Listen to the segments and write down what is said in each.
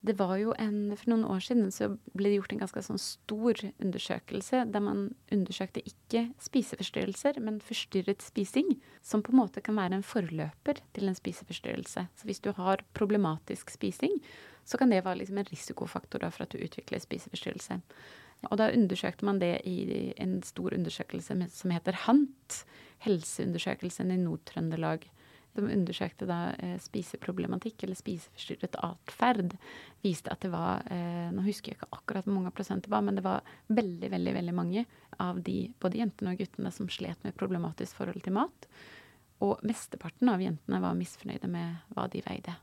Det var jo en, For noen år siden så ble det gjort en ganske sånn stor undersøkelse der man undersøkte ikke spiseforstyrrelser, men forstyrret spising, som på en måte kan være en forløper til en spiseforstyrrelse. Så hvis du har problematisk spising, så kan det være liksom en risikofaktor for at du utvikler spiseforstyrrelse. Og da undersøkte man det i en stor undersøkelse som heter HANT, Helseundersøkelsen i Nord-Trøndelag. De undersøkte da eh, spiseproblematikk eller spiseforstyrret atferd. Viste at det var eh, Nå husker jeg ikke akkurat hvor mange prosent det var, men det var veldig, veldig, veldig mange av de, både jentene og guttene, som slet med problematisk forhold til mat. Og mesteparten av jentene var misfornøyde med hva de veide.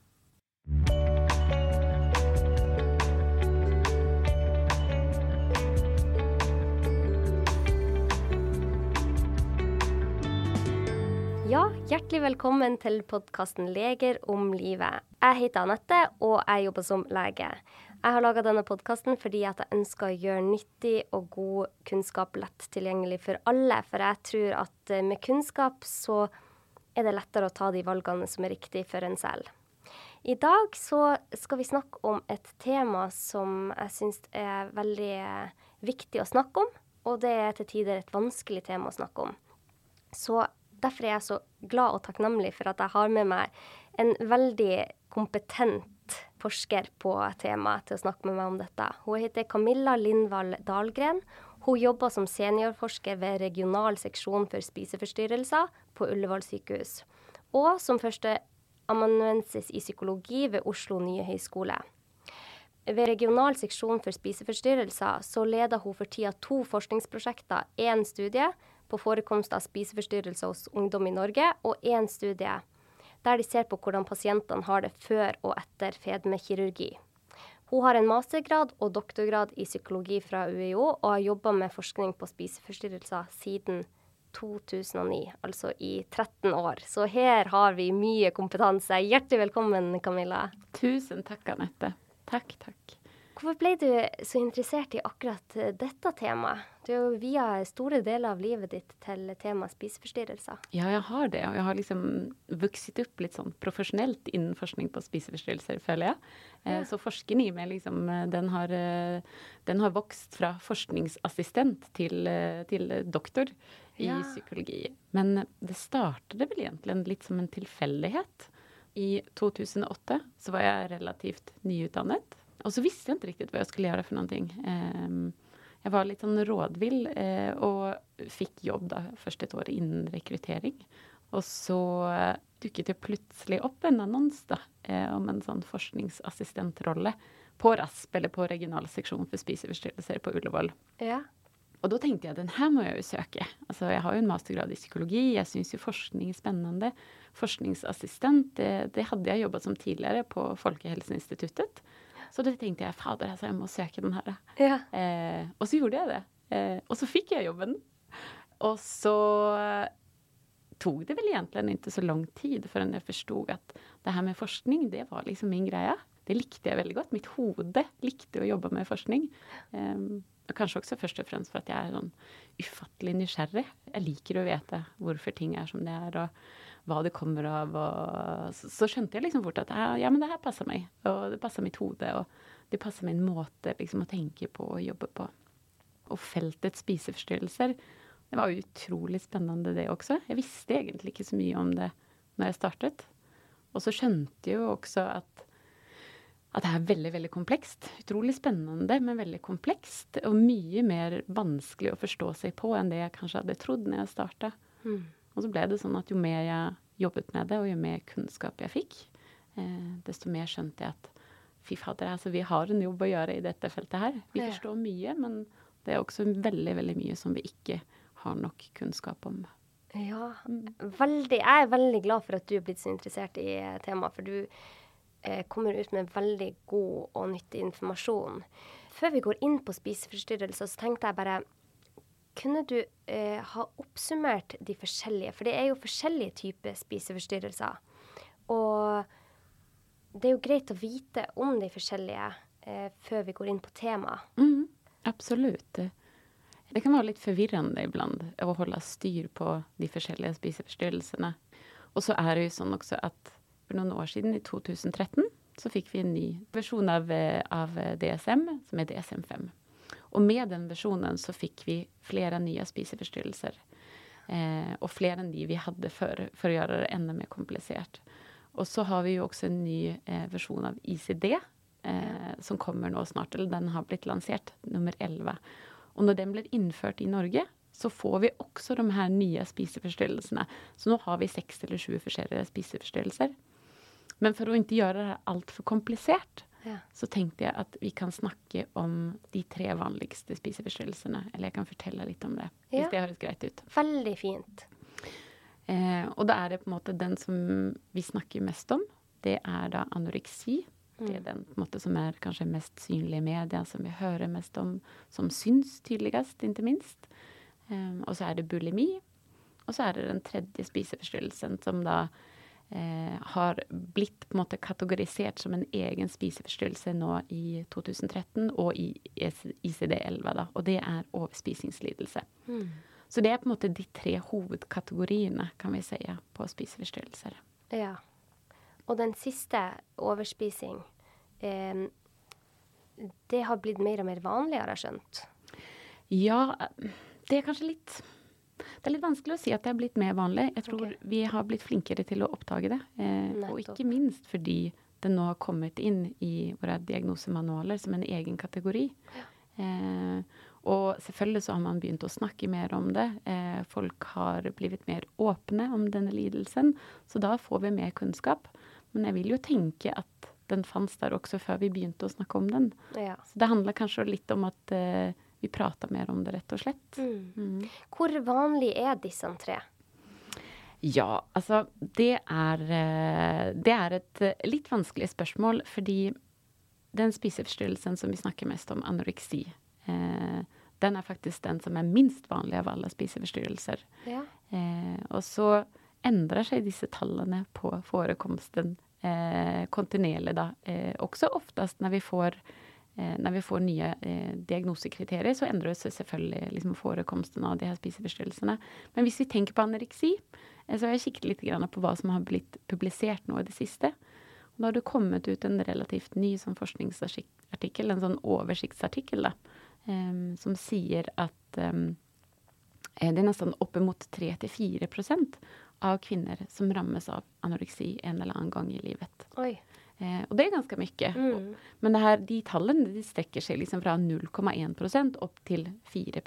Ja, hjertelig velkommen til podkasten 'Leger om livet'. Jeg heter Anette, og jeg jobber som lege. Jeg har laga denne podkasten fordi jeg ønsker å gjøre nyttig og god kunnskap lett tilgjengelig for alle. For jeg tror at eh, med kunnskap så er det lettere å ta de valgene som er riktige for en selv. I dag så skal vi snakke om et tema som jeg syns er veldig eh, viktig å snakke om. Og det er til tider et vanskelig tema å snakke om. Så derfor er jeg så glad og takknemlig for at jeg har med meg en veldig kompetent forsker på temaet til å snakke med meg om dette. Hun heter Camilla Lindvall Dahlgren. Hun jobber som seniorforsker ved regional seksjon for spiseforstyrrelser på Ullevål sykehus. Og som førsteamanuensis i psykologi ved Oslo nye høgskole. Ved regional seksjon for spiseforstyrrelser så leder hun for tida to forskningsprosjekter, én studie på forekomst av spiseforstyrrelser hos ungdom i Norge, og én studie der de ser på hvordan pasientene har det før og etter fedmekirurgi. Hun har en mastergrad og doktorgrad i psykologi fra UiO, og har jobba med forskning på spiseforstyrrelser siden 2009, altså i 13 år. Så her har vi mye kompetanse. Hjertelig velkommen, Camilla. Tusen takk, Anette. Takk, takk. Hvorfor ble du så interessert i akkurat eh, dette temaet? Du har jo via store deler av livet ditt til temaet spiseforstyrrelser. Ja, jeg har det. Og jeg har liksom vokst opp litt sånn profesjonelt innen forskning på spiseforstyrrelser, føler jeg. Eh, ja. Så forskeren i meg, liksom, eh, den har, den har vokst fra forskningsassistent til, til doktor i ja. psykologi. Men det startet vel egentlig litt som en tilfeldighet. I 2008 så var jeg relativt nyutdannet. Og så visste jeg ikke riktig hva jeg skulle gjøre for noe. Ehm, jeg var litt sånn rådvill eh, og fikk jobb da først et år innen rekruttering. Og så dukket det plutselig opp en annons da, eh, om en sånn forskningsassistentrolle på RASP, eller på regional seksjon for spiseforstyrrelser på Ullevål. Ja. Og da tenkte jeg den her må jeg jo søke. Altså, jeg har jo en mastergrad i psykologi, jeg syns jo forskning er spennende. Forskningsassistent, det, det hadde jeg jobba som tidligere på Folkehelseinstituttet. Så da tenkte jeg fader, altså, jeg må søke den her. Ja. Eh, og så gjorde jeg det. Eh, og så fikk jeg jobben. Og så tok det vel egentlig ikke så lang tid før jeg forsto at det her med forskning, det var liksom min greie. Det likte jeg veldig godt. Mitt hode likte å jobbe med forskning. Eh, og kanskje også først og fremst for at jeg er sånn ufattelig nysgjerrig. Jeg liker å vite hvorfor ting er som det er. og hva det kommer av. Og så, så skjønte jeg liksom fort at ja, men det her passer meg. Og det passer mitt hode. Og det passer min måte liksom å tenke på og jobbe på. Og feltet spiseforstyrrelser, det var utrolig spennende det også. Jeg visste egentlig ikke så mye om det når jeg startet. Og så skjønte jeg jo også at, at det er veldig, veldig komplekst. Utrolig spennende, men veldig komplekst. Og mye mer vanskelig å forstå seg på enn det jeg kanskje hadde trodd når jeg starta. Mm. Og så ble det sånn at jo mer jeg jobbet med det, og jo mer kunnskap jeg fikk, eh, desto mer skjønte jeg at fy fader, altså vi har en jobb å gjøre i dette feltet her. Vi ja. forstår mye, men det er også veldig, veldig mye som vi ikke har nok kunnskap om. Ja, veldig. Jeg er veldig glad for at du er blitt så interessert i temaet, for du eh, kommer ut med veldig god og nyttig informasjon. Før vi går inn på spiseforstyrrelser, så tenkte jeg bare kunne du eh, ha oppsummert de forskjellige? For det er jo forskjellige typer spiseforstyrrelser. Og det er jo greit å vite om de forskjellige eh, før vi går inn på temaet. Mm, absolutt. Det kan være litt forvirrende iblant å holde styr på de forskjellige spiseforstyrrelsene. Og så er det jo sånn også at for noen år siden, i 2013, så fikk vi en ny versjon av, av DSM, som er DSM-5. Og med den versjonen så fikk vi flere nye spiseforstyrrelser. Eh, og flere enn de vi hadde før, for å gjøre det enda mer komplisert. Og så har vi jo også en ny eh, versjon av ICD, eh, som kommer nå snart. Eller den har blitt lansert, nummer 11. Og når den blir innført i Norge, så får vi også de her nye spiseforstyrrelsene. Så nå har vi seks eller sju forskjellige spiseforstyrrelser. Men for å ikke gjøre det altfor komplisert, ja. så tenkte jeg at vi kan snakke om de tre vanligste spiseforstyrrelsene. Eller jeg kan fortelle litt om det, hvis ja. det høres greit ut. Veldig fint. Eh, og da er det på en måte den som vi snakker mest om. Det er da anoreksi. Det er mm. den måte, som er kanskje mest synlig i media, som vi hører mest om, som syns tydeligst, ikke minst. Eh, og så er det bulimi. Og så er det den tredje spiseforstyrrelsen, som da eh, har blitt på en måte kategorisert som en egen spiseforstyrrelse nå i 2013, og i ICD-11, da. Og det er overspisingslidelse. Mm. Så det er på en måte de tre hovedkategoriene, kan vi si, på spiseforstyrrelser. Ja. Og den siste, overspising, eh, det har blitt mer og mer vanlig, har jeg skjønt? Ja, det er kanskje litt Det er litt vanskelig å si at det er blitt mer vanlig. Jeg tror okay. vi har blitt flinkere til å oppdage det. Eh, og ikke minst fordi det nå har kommet inn i våre diagnosemanualer som en egen kategori. Ja. Eh, og selvfølgelig så har man begynt å snakke mer om det. Eh, folk har blitt mer åpne om denne lidelsen, så da får vi mer kunnskap. Men jeg vil jo tenke at den fantes der også før vi begynte å snakke om den. Ja. Så det handler kanskje litt om at uh, vi prater mer om det, rett og slett. Mm. Mm. Hvor vanlig er disse tre? Ja, altså det er, uh, det er et uh, litt vanskelig spørsmål, fordi den spiseforstyrrelsen som vi snakker mest om, anoreksi, den er faktisk den som er minst vanlig av alle spiseforstyrrelser. Ja. og så endrer seg disse tallene på forekomsten eh, kontinuerlig. Da. Eh, også oftest når vi får, eh, når vi får nye eh, diagnosekriterier, så endrer seg selvfølgelig liksom, forekomsten av de her spiseforstyrrelsene. Men hvis vi tenker på anoreksi, eh, så har jeg kikket litt på hva som har blitt publisert nå i det siste. Da har det kommet ut en relativt ny sånn forskningsartikkel, en sånn oversiktsartikkel, da, eh, som sier at det er nesten oppimot 3-4% av kvinner som rammes av anoreksi en eller annen gang i livet. Eh, og det er ganske mye. Mm. Men her, de tallene de strekker seg liksom fra 0,1% opp til 4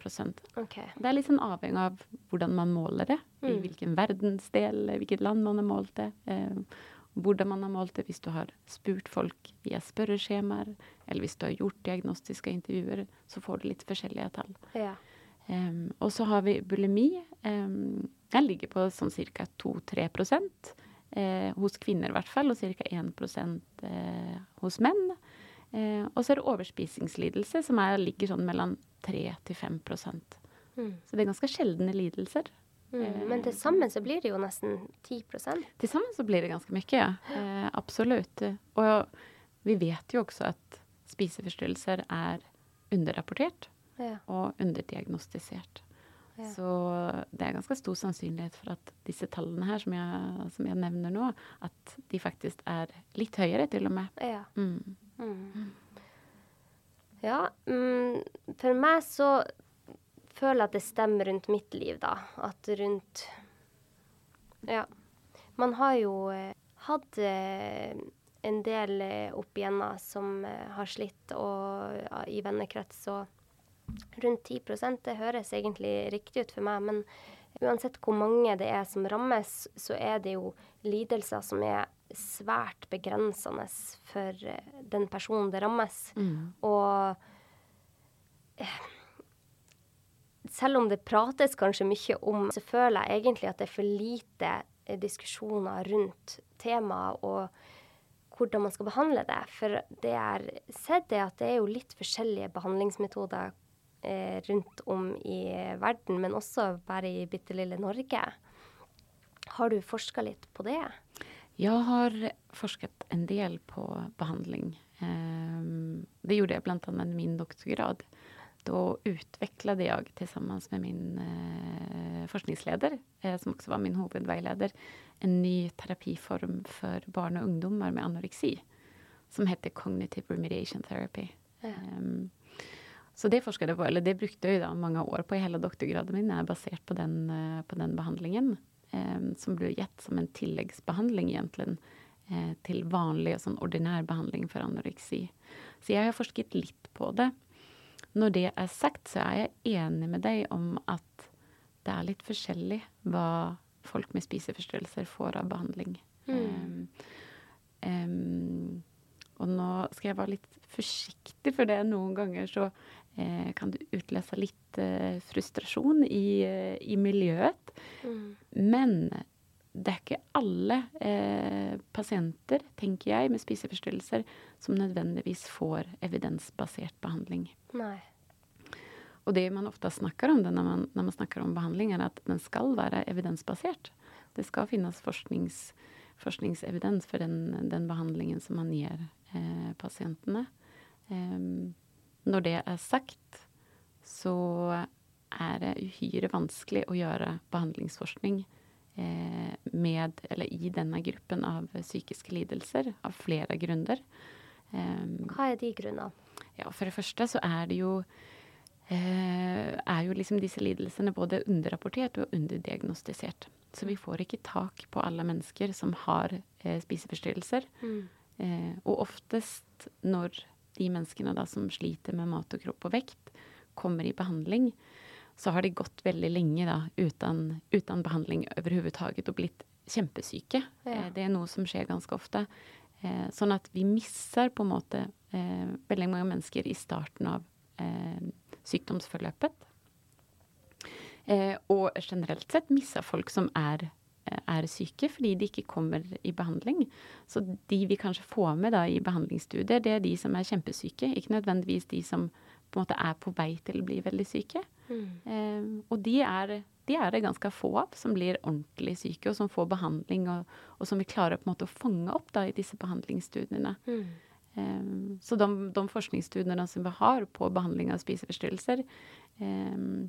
okay. Det er liksom avhengig av hvordan man måler det. Mm. I hvilken verdensdel, hvilket land man har målt det. Eh, hvordan man har målt det hvis du har spurt folk via spørreskjemaer, eller hvis du har gjort diagnostiske intervjuer, så får du litt forskjellige tall. Ja. Um, og så har vi bulimi. Um, den ligger på sånn ca. 2-3 eh, hos kvinner i hvert fall, og ca. 1 eh, hos menn. Eh, og så er det overspisingslidelse, som er, ligger sånn mellom 3 5 mm. Så det er ganske sjeldne lidelser. Mm, eh, men til sammen så blir det jo nesten 10 Til sammen så blir det ganske mye, ja. Eh, absolutt. Og vi vet jo også at spiseforstyrrelser er underrapportert ja. og underdiagnostisert. Så det er ganske stor sannsynlighet for at disse tallene her som jeg, som jeg, nevner nå, at de faktisk er litt høyere, til og med. Ja. Mm. Mm. Ja, mm, for meg så føler jeg at det stemmer rundt mitt liv, da. At rundt Ja. Man har jo eh, hatt eh, en del eh, opp igjennom som har slitt, og ja, i vennekrets og rundt 10 det høres egentlig riktig ut for meg. Men uansett hvor mange det er som rammes, så er det jo lidelser som er svært begrensende for eh, den personen det rammes. Mm. Og eh, selv om det prates kanskje mye om, så føler jeg egentlig at det er for lite eh, diskusjoner rundt temaet og hvordan man skal behandle det. For det jeg har sett, er at det er jo litt forskjellige behandlingsmetoder eh, rundt om i verden, men også bare i bitte lille Norge. Har du forska litt på det? Jeg har forsket en del på behandling. Ehm, det gjorde jeg bl.a. med min doktorgrad. Da utviklet jeg sammen med min eh, forskningsleder, eh, som også var min hovedveileder, en ny terapiform for barn og ungdommer med anoreksi. som heter cognitive remediation therapy. Ja. Um, så det forska jeg på, eller det brukte jeg da mange år på i hele doktorgraden min, er basert på den, uh, på den behandlingen. Eh, som ble gitt som en tilleggsbehandling, egentlig, eh, til vanlig og sånn ordinær behandling for anoreksi. Så jeg har forsket litt på det. Når det er sagt, så er jeg enig med deg om at det er litt forskjellig hva folk med spiseforstyrrelser får av behandling. Mm. Um, um, og nå skal jeg være litt forsiktig, for det noen ganger så eh, kan du utløse litt eh, frustrasjon i, eh, i miljøet. Mm. Men det er ikke alle eh, pasienter, tenker jeg, med spiseforstyrrelser som nødvendigvis får evidensbasert behandling. Nei. Og det man ofte snakker om det når man, når man snakker om behandling, er at den skal være evidensbasert. Det skal finnes forsknings, forskningsevidens for den, den, behandlingen som man gir eh, pasientene. Um, når det er sagt, så er det uhyre vanskelig å gjøre behandlingsforskning eh, med, eller i denne gruppen av psykiske lidelser, av flere grunner. Um, Hva er de grunnene? Ja, For det første så er det jo eh, er jo liksom disse lidelsene både underrapportert og underdiagnostisert. Så vi får ikke tak på alle mennesker som har eh, spiseforstyrrelser. Mm. Eh, og oftest når de menneskene da som sliter med mat og kropp og vekt, kommer i behandling, så har de gått veldig lenge da uten, uten behandling overhodet og blitt kjempesyke. Ja. Eh, det er noe som skjer ganske ofte. Eh, sånn at vi misser på en måte eh, veldig mange mennesker i starten av sykdomsforløpet. Eh, og generelt sett misser folk som er, er, syke fordi de ikke kommer i behandling. Så de vi kanskje får med da, i behandlingsstudier, det er de som er kjempesyke. Ikke nødvendigvis de som på en måte er på vei til å bli veldig syke. Mm. Eh, og de er, de er, det ganske få av som blir ordentlig syke, og som får behandling, og, og som vi klarer på en måte å fange opp da, i disse behandlingsstudiene. Mm. Um, så de, de, forskningsstudiene som vi har på behandling av spiseforstyrrelser, um,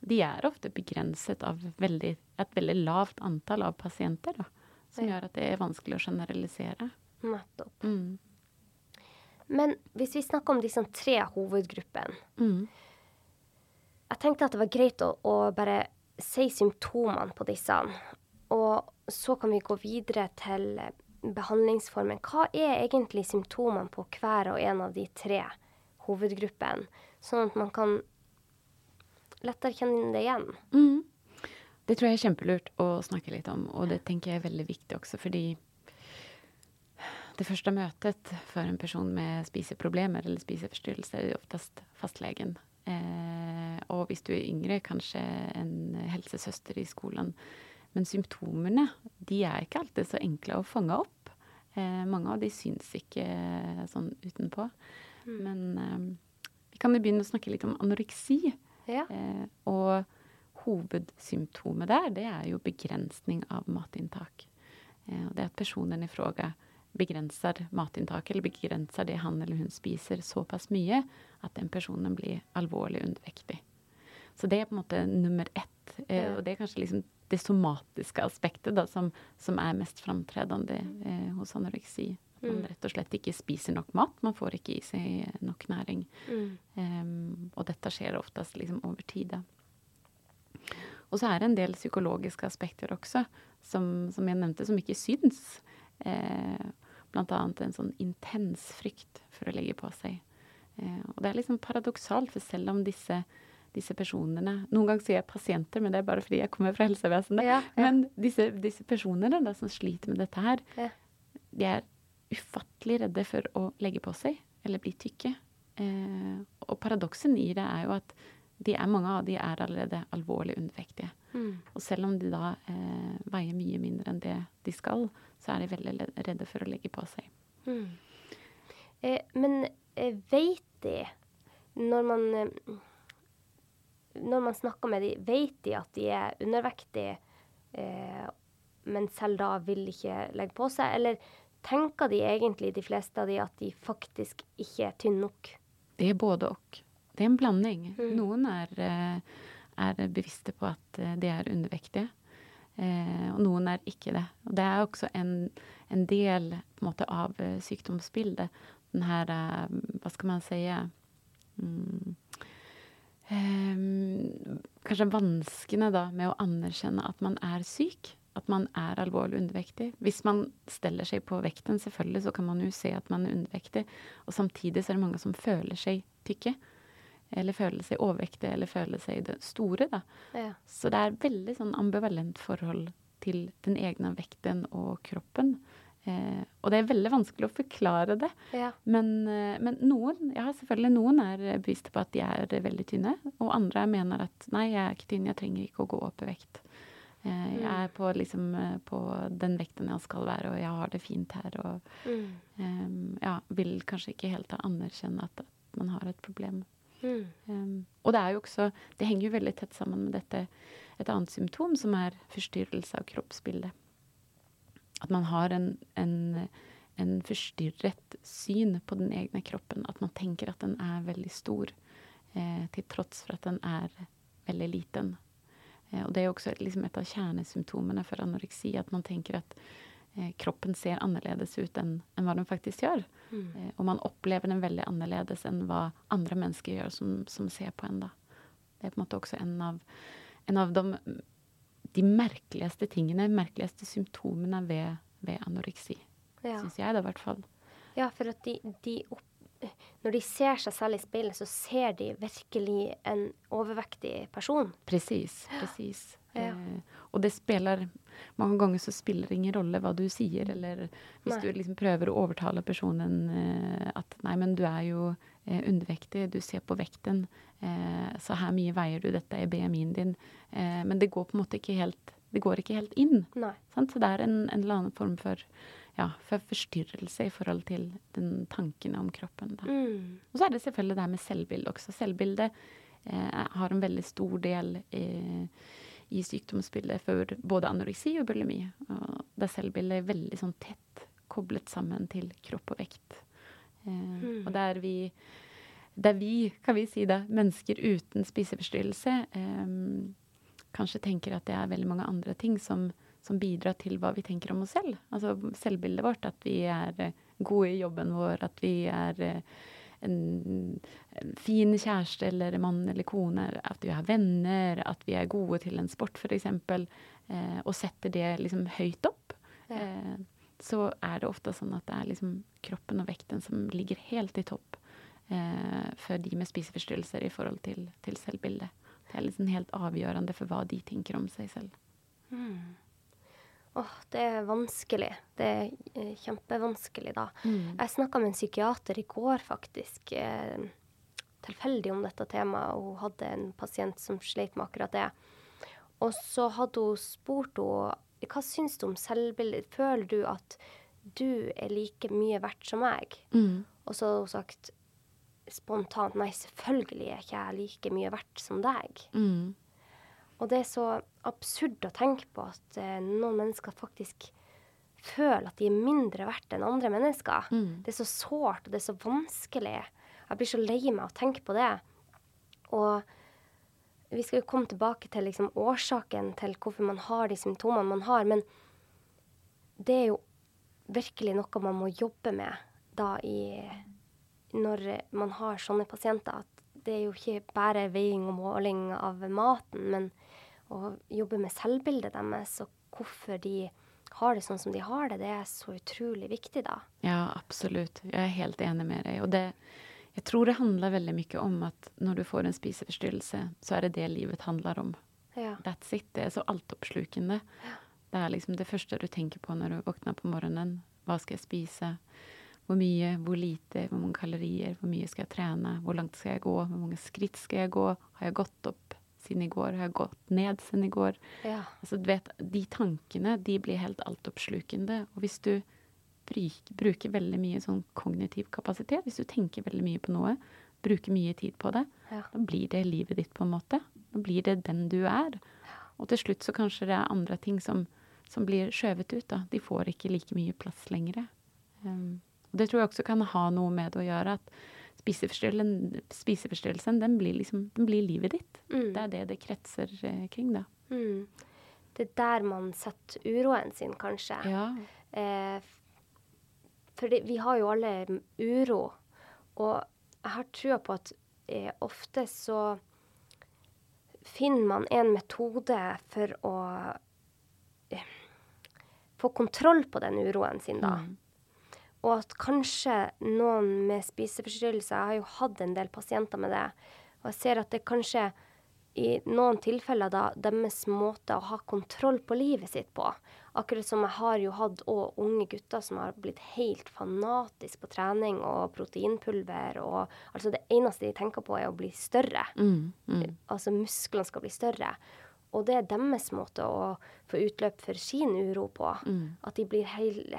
de er ofte begrenset av veldig, et veldig lavt antall av pasienter. Da, som ja. gjør at det er vanskelig å generalisere. Nettopp. Mm. Men hvis vi snakker om disse tre hovedgruppene mm. Jeg tenkte at det var greit å, å bare si symptomene på disse. Og så kan vi gå videre til behandlingsformen. Hva er egentlig symptomene på hver og en av de tre hovedgruppene? Sånn at man kan lettere kjenne det igjen. Mm. Det tror jeg er kjempelurt å snakke litt om, og det tenker jeg er veldig viktig også fordi det første møtet for en person med spiseproblemer eller spiseforstyrrelser er oftest fastlegen. Eh, og hvis du er yngre, kanskje en helsesøster i skolen. Men symptomene de er ikke alltid så enkle å fange opp. Eh, mange av de syns ikke sånn utenpå. Mm. Men eh, vi kan jo begynne å snakke litt om anoreksi. Ja. Eh, og hovedsymptomet der, det er jo begrensning av matinntak. Eh, det er at personen i fråga begrenser matinntaket, eller begrenser det han eller hun spiser såpass mye at den personen blir alvorlig undervektig. Så det er på en måte nummer ett. Eh, og det er kanskje liksom det somatiske aspektet da, som, som er mest framtredende eh, hos anoreksi. Man mm. rett og slett ikke spiser nok mat. Man får ikke i seg nok næring. Mm. Um, og dette skjer oftest liksom over tid. Og så er det en del psykologiske aspekter også, som, som jeg nevnte, som ikke syns. Eh, blant annet en sånn intens frykt for å legge på seg. Eh, og det er liksom paradoksalt, for selv om disse, disse personene Noen ganger sier jeg pasienter, men det er bare fordi jeg kommer fra helsevesenet. Ja, ja. Men disse, disse personene da, som sliter med dette her, ja. de er ufattelig redde for å legge på seg eller bli tykke. Eh, og paradoksen i det er jo at de er, mange av de er allerede alvorlig undervektige. Mm. Og selv om de da eh, veier mye mindre enn det de skal, så er de veldig redde for å legge på seg. Mm. Eh, men eh, vet de, når man, eh, når man snakker med de, vet de at de er undervektige, eh, men selv da vil de ikke legge på seg? Eller tenker de egentlig, de fleste av de, at de faktisk ikke er tynne nok? Det er både og. Det er en blanding. Mm. Noen er, eh, er, bevisste på at eh, de er undervektige. Eh, og noen er ikke det. Og det er også en, en del på en måte, av sykdomsbildet. Den her Hva skal man si mm, um, Kanskje vanskene da med å anerkjenne at man er syk. At man er alvorlig undervektig. Hvis man steller seg på vekten, selvfølgelig, så kan man jo se at man er undervektig. Og samtidig så er det mange som føler seg tykke eller føler seg overvektige, eller føler seg store. da. Ja. Så det er veldig sånn ambivalent forhold til den egne vekten og kroppen. Eh, og det er veldig vanskelig å forklare det. Ja. Men, eh, men, noen ja, selvfølgelig noen er bevisste på at de er veldig tynne. Og andre mener at nei, jeg er ikke tynn, jeg trenger ikke å gå opp i vekt. Eh, jeg er på, liksom, eh, på, den vekten jeg skal være, og jeg har det fint her. Og mm. eh, ja, vil kanskje ikke helt anerkjenne at, at man har et problem. Mm. Um, og det er jo også Det henger jo veldig tett sammen med dette et annet symptom, som er forstyrrelse av kroppsbildet. At man har en, en, en, forstyrret syn på den egne kroppen. At man tenker at den er veldig stor, eh, til tross for at den er veldig liten. Eh, og det er jo også liksom et av kjernesymptomene for anoreksi, at man tenker at Eh, kroppen ser annerledes ut enn en hva den faktisk gjør. Mm. Eh, og man opplever den veldig annerledes enn hva andre mennesker gjør som, som ser på en. da. Det er på en måte også en av, en av de, de, merkeligste tingene, merkeligste symptomene ved, ved anoreksi. Ja. Syns jeg, da, i hvert fall. Ja, for at de, de opp, når de ser seg selv i speilet, så ser de virkelig en overvektig person. Presis. Presis. Ja. Eh, og det spiller Mange ganger så spiller det ingen rolle hva du sier, eller hvis nei. du liksom prøver å overtale personen eh, at nei, men du er jo eh, undervektig, du ser på vekten, eh, så her mye veier du, dette er BMI-en din. Eh, men det går på en måte ikke helt det går ikke helt inn. Så det er en, en, eller annen form for, ja, for forstyrrelse i forhold til den tankene om kroppen. Mm. Og så er det selvfølgelig det her med selvbilde også. Selvbildet eh, har en veldig stor del eh, i sykdomsbildet for både anoreksi og bulimi. Og der selvbildet er veldig sånn tett koblet sammen til kropp og vekt. Eh, mm. Og der vi, der vi, kan vi si det, mennesker uten spiseforstyrrelse eh, kanskje tenker at det er veldig mange andre ting som, som, bidrar til hva vi tenker om oss selv. Altså selvbildet vårt, at vi er gode i jobben vår, at vi er eh, en, en, fin kjæreste eller mann eller kone, at vi har venner, at vi er gode til en sport f.eks., eh, og setter det liksom høyt opp, ja. eh, så er det ofte sånn at det er liksom kroppen og vekten som ligger helt i topp eh, for de med spiseforstyrrelser i forhold til, til selvbildet. Det er liksom helt avgjørende for hva de tenker om seg selv. Mm. Åh, det er vanskelig. Det er eh, kjempevanskelig, da. Mm. Jeg snakka med en psykiater i går, faktisk, eh, tilfeldig om dette temaet. Hun hadde en pasient som sleit med akkurat det. Og så hadde hun spurt henne hva syns du om selvbildet. Føler du at du er like mye verdt som meg? Mm. Og så hadde hun sagt spontant nei, selvfølgelig er ikke jeg like mye verdt som deg. Mm. Og det er så absurd å tenke på at eh, noen mennesker faktisk føler at de er mindre verdt enn andre mennesker. Mm. Det er så sårt, og det er så vanskelig. Jeg blir så lei meg av å tenke på det. Og vi skal jo komme tilbake til liksom, årsaken til hvorfor man har de symptomene man har, men det er jo virkelig noe man må jobbe med da i Når man har sånne pasienter. At det er jo ikke bare veiing og måling av maten, men å jobbe med selvbildet deres og hvorfor de har det sånn som de har det, det er så utrolig viktig, da. Ja, absolutt. Jeg er helt enig med deg. Og det, jeg tror det handler veldig mye om at når du får en spiseforstyrrelse, så er det det livet handler om. Ja. That's it. Det er så altoppslukende. Ja. Det er liksom det første du tenker på når du våkner på morgenen. Hva skal jeg spise? Hvor mye, hvor lite, hvor mange kalorier, hvor mye skal jeg trene? Hvor langt skal jeg gå? Hvor mange skritt skal jeg gå? Har jeg gått opp siden i går? Har jeg gått ned siden i går? Ja. Altså, du vet, de tankene de blir helt altoppslukende. Og hvis du bruker veldig mye sånn kognitiv kapasitet, hvis du tenker veldig mye på noe, bruker mye tid på det, ja. da blir det livet ditt på en måte. Da blir det den du er. Og til slutt så kanskje det er andre ting som, som blir skjøvet ut. da. De får ikke like mye plass lenger. Um, og det tror jeg også kan ha noe med det å gjøre. at spiseforstyrrelsen, den blir, liksom, den blir livet ditt. Mm. Det er det det kretser eh, kring, da. Mm. det er der man setter uroen sin, kanskje. Ja. Eh, for vi har jo alle uro, og jeg har trua på at eh, ofte så finner man en metode for å eh, få kontroll på den uroen sin, da. Mm. Og at kanskje noen med spiseforstyrrelser Jeg har jo hatt en del pasienter med det. Og jeg ser at det kanskje i noen tilfeller da deres måte å ha kontroll på livet sitt på. Akkurat som jeg har jo hatt òg unge gutter som har blitt helt fanatisk på trening og proteinpulver og Altså det eneste de tenker på, er å bli større. Mm, mm. Altså musklene skal bli større. Og det er deres måte å få utløp for sin uro på. Mm. At de blir heil,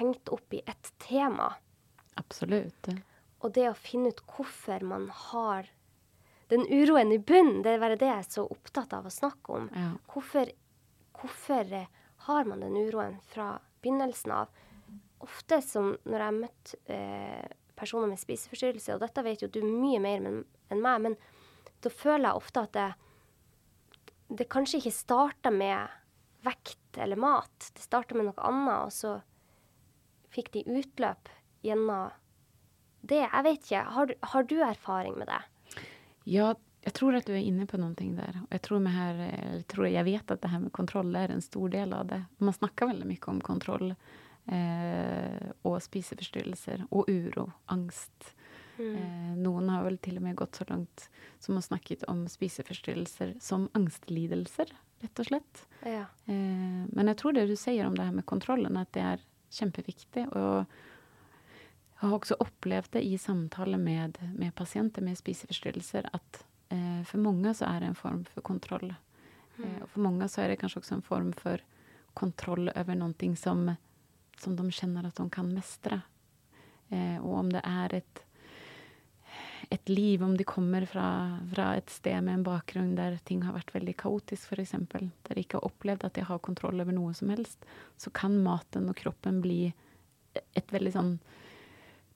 hengt opp i ett tema. Absolutt. Og det å finne ut hvorfor man har den uroen i bunnen, det er bare det jeg er så opptatt av å snakke om. Ja. Hvorfor, hvorfor eh, har man den uroen fra begynnelsen av? Ofte som når jeg har møtt eh, personer med spiseforstyrrelse, og dette vet jo du mye mer enn meg, men da føler jeg ofte at det, det kanskje ikke starta med vekt eller mat. Det starta med noe annet, og så fikk de utløp gjennom det. Jeg vet ikke. Har, har du erfaring med det? Ja, jeg tror at du er inne på noe der. Jeg, tror här, eller tror, jeg, vet at det her med kontroll er en stor del av det. Man snakker veldig mye om kontroll eh, og spiseforstyrrelser og uro, angst. Eh, noen har vel til og med gått så langt som å snakket om spiseforstyrrelser som angstlidelser, rett og slett. Ja. Eh, men jeg tror det du sier om det her med kontrollen, at det er kjempeviktig. Og jeg har også opplevd det i samtale med, med pasienter med spiseforstyrrelser, at eh, for mange så er det en form for kontroll. Mm. og for mange så er det kanskje også en form for kontroll over noe som, som de kjenner at de kan mestre. Og om det er et et liv, om de kommer fra, fra et sted med en bakgrunn der ting har vært veldig kaotisk, f.eks., der de ikke har opplevd at de har kontroll over noe som helst, så kan maten og kroppen bli et veldig sånn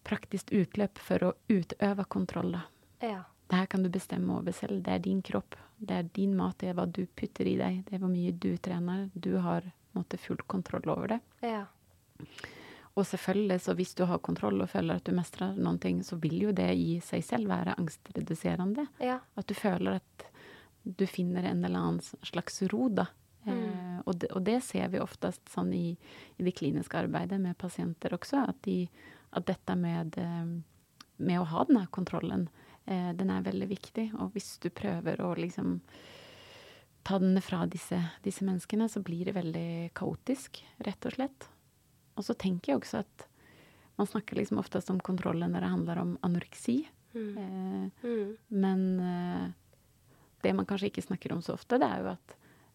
praktisk utløp for å utøve kontroll. da. Ja. Det her kan du bestemme over selv. Det er din kropp. Det er din mat. Det er hva du putter i deg. Det er hvor mye du trener. Du har måte, full kontroll over det. Ja. Og selvfølgelig, så hvis du har kontroll og føler at du mestrer noen ting, så vil jo det i seg selv være angstreduserende. Ja. At du føler at du finner en eller annen slags ro, da. Eh, og, det, og det ser vi oftest sånn i, i det kliniske arbeidet med pasienter også, at, de, at dette med, eh, med å ha denne kontrollen, eh, den er veldig viktig. Og hvis du prøver å liksom ta den fra disse, disse menneskene, så blir det veldig kaotisk, rett og slett. Og så tenker jeg også at man snakker liksom oftest om kontrollen når det handler om anoreksi. Mm. Eh, Mm. men eh, det man kanskje ikke snakker om så ofte, det er jo at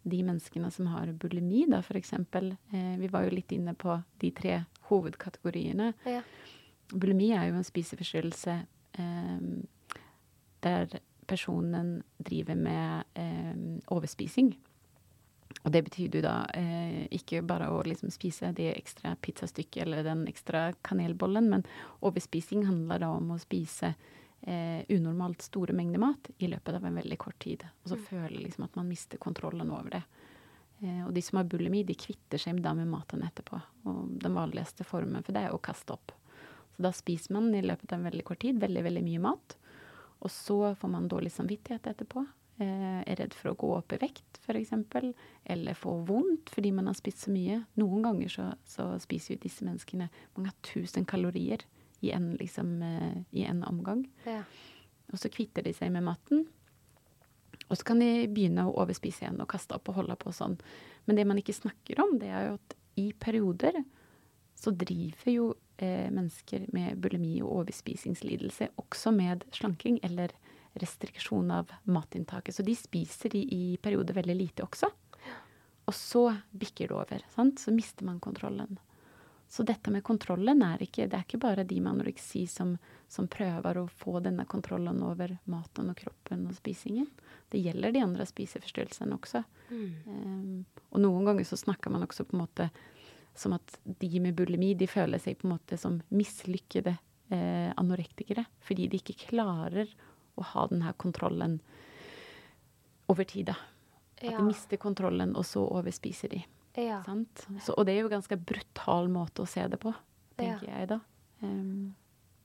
de menneskene som har bulimi, da eksempel eh, Vi var jo litt inne på de tre hovedkategoriene. Ja. Bulimi er jo en spiseforstyrrelse eh, der personen driver med eh, overspising. Og det betyr jo da eh, ikke bare å liksom spise det ekstra pizzastykket eller den ekstra kanelbollen, men overspising handler da om å spise eh, unormalt store mengder mat i løpet av en veldig kort tid. Og så føler liksom at man mister kontrollen over det. Eh, og de som har bulimi, de kvitter seg da med maten etterpå. Og den vanligste formen for det er å kaste opp. Så da spiser man i løpet av en veldig kort tid veldig, veldig mye mat. Og så får man dårlig samvittighet etterpå. Eh, er redd for å gå opp i vekt, f.eks. Eller få vondt fordi man har spist så mye. Noen ganger så, så spiser jo disse menneskene mange tusen kalorier i en, liksom, eh, i en omgang. Ja. Og så kvitter de seg med maten. Og så kan de begynne å overspise igjen og kaste opp og holde på sånn. Men det man ikke snakker om, det er jo at i perioder så driver jo eh, mennesker med bulimi og overspisingslidelse også med slanking eller restriksjon av matinntaket. Så de spiser i, i perioder veldig lite også. Og så bikker det over. Sant? Så mister man kontrollen. Så dette med kontrollen er ikke Det er ikke bare de med anoreksi som, som prøver å få denne kontrollen over maten og kroppen og spisingen. Det gjelder de andre spiseforstyrrelsene også. Um, og noen ganger så snakker man også på en måte som at de med bulimi de føler seg på en måte som mislykkede eh, anorektikere. Fordi de ikke klarer å ha denne kontrollen over tid. da. At de mister kontrollen, og så overspiser de. Ja. Sant? Så, og det er jo en ganske brutal måte å se det på, tenker Ja. jeg da. Um,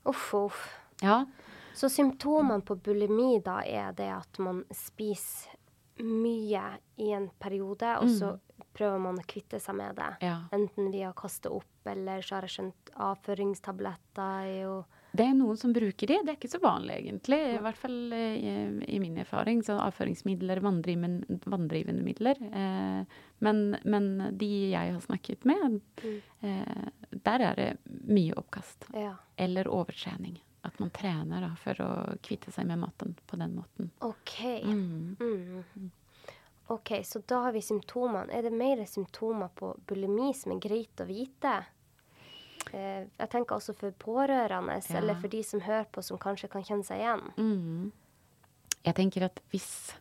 Uff, uff. ja. Så symptomene på bulimi da er det at man spiser mye i en periode, og så prøver man å kvitte seg med det. Enten via å kaste opp, eller så har jeg skjønt avføringstabletter er jo Det er noen som bruker de. Det er ikke så vanlig, egentlig. I hvert fall eh, i, i min erfaring. Så avføringsmidler, vanndrivende, vanndrivende midler. Eh, men, men de jeg har snakket med, Mm. eh, der er det mye oppkast. Ja. Eller overtrening. At man trener da, for å kvitte seg med maten på den måten. OK. Mm. Mm. OK, så da har vi symptomene. Er det mer symptomer på bulimi som er greit å vite? Eh, jeg tenker også for pårørende, Ja. eller for de som hører på, som kanskje kan kjenne seg igjen. Mm. Jeg tenker at hvis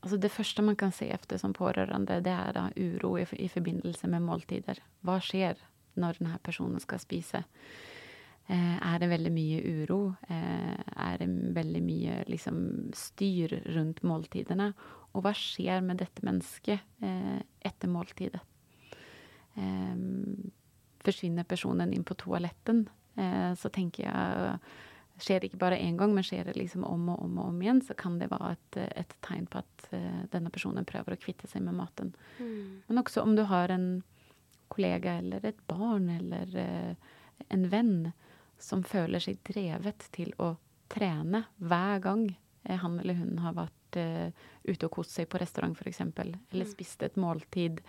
Altså det første man kan se efter som pårørende, det er da uro i, i forbindelse med måltider. Hva skjer når denne personen skal spise? Eh, er det veldig mye uro? Eh, er det veldig mye liksom, styr rundt måltidene? Og hva skjer med dette mennesket eh, etter måltidet? Forsvinner personen inn på toaletten, eh, så tenker jeg Skjer det ikke bare én gang, men skjer det liksom om og om og om igjen, så kan det være et, et tegn på at eh, denne personen prøver å kvitte seg med maten. Mm. Men også om du har en kollega eller et barn eller eh, en venn som føler seg drevet til å trene hver gang han eller hun har vært ute og kost seg på restaurant f.eks., eller spist et måltid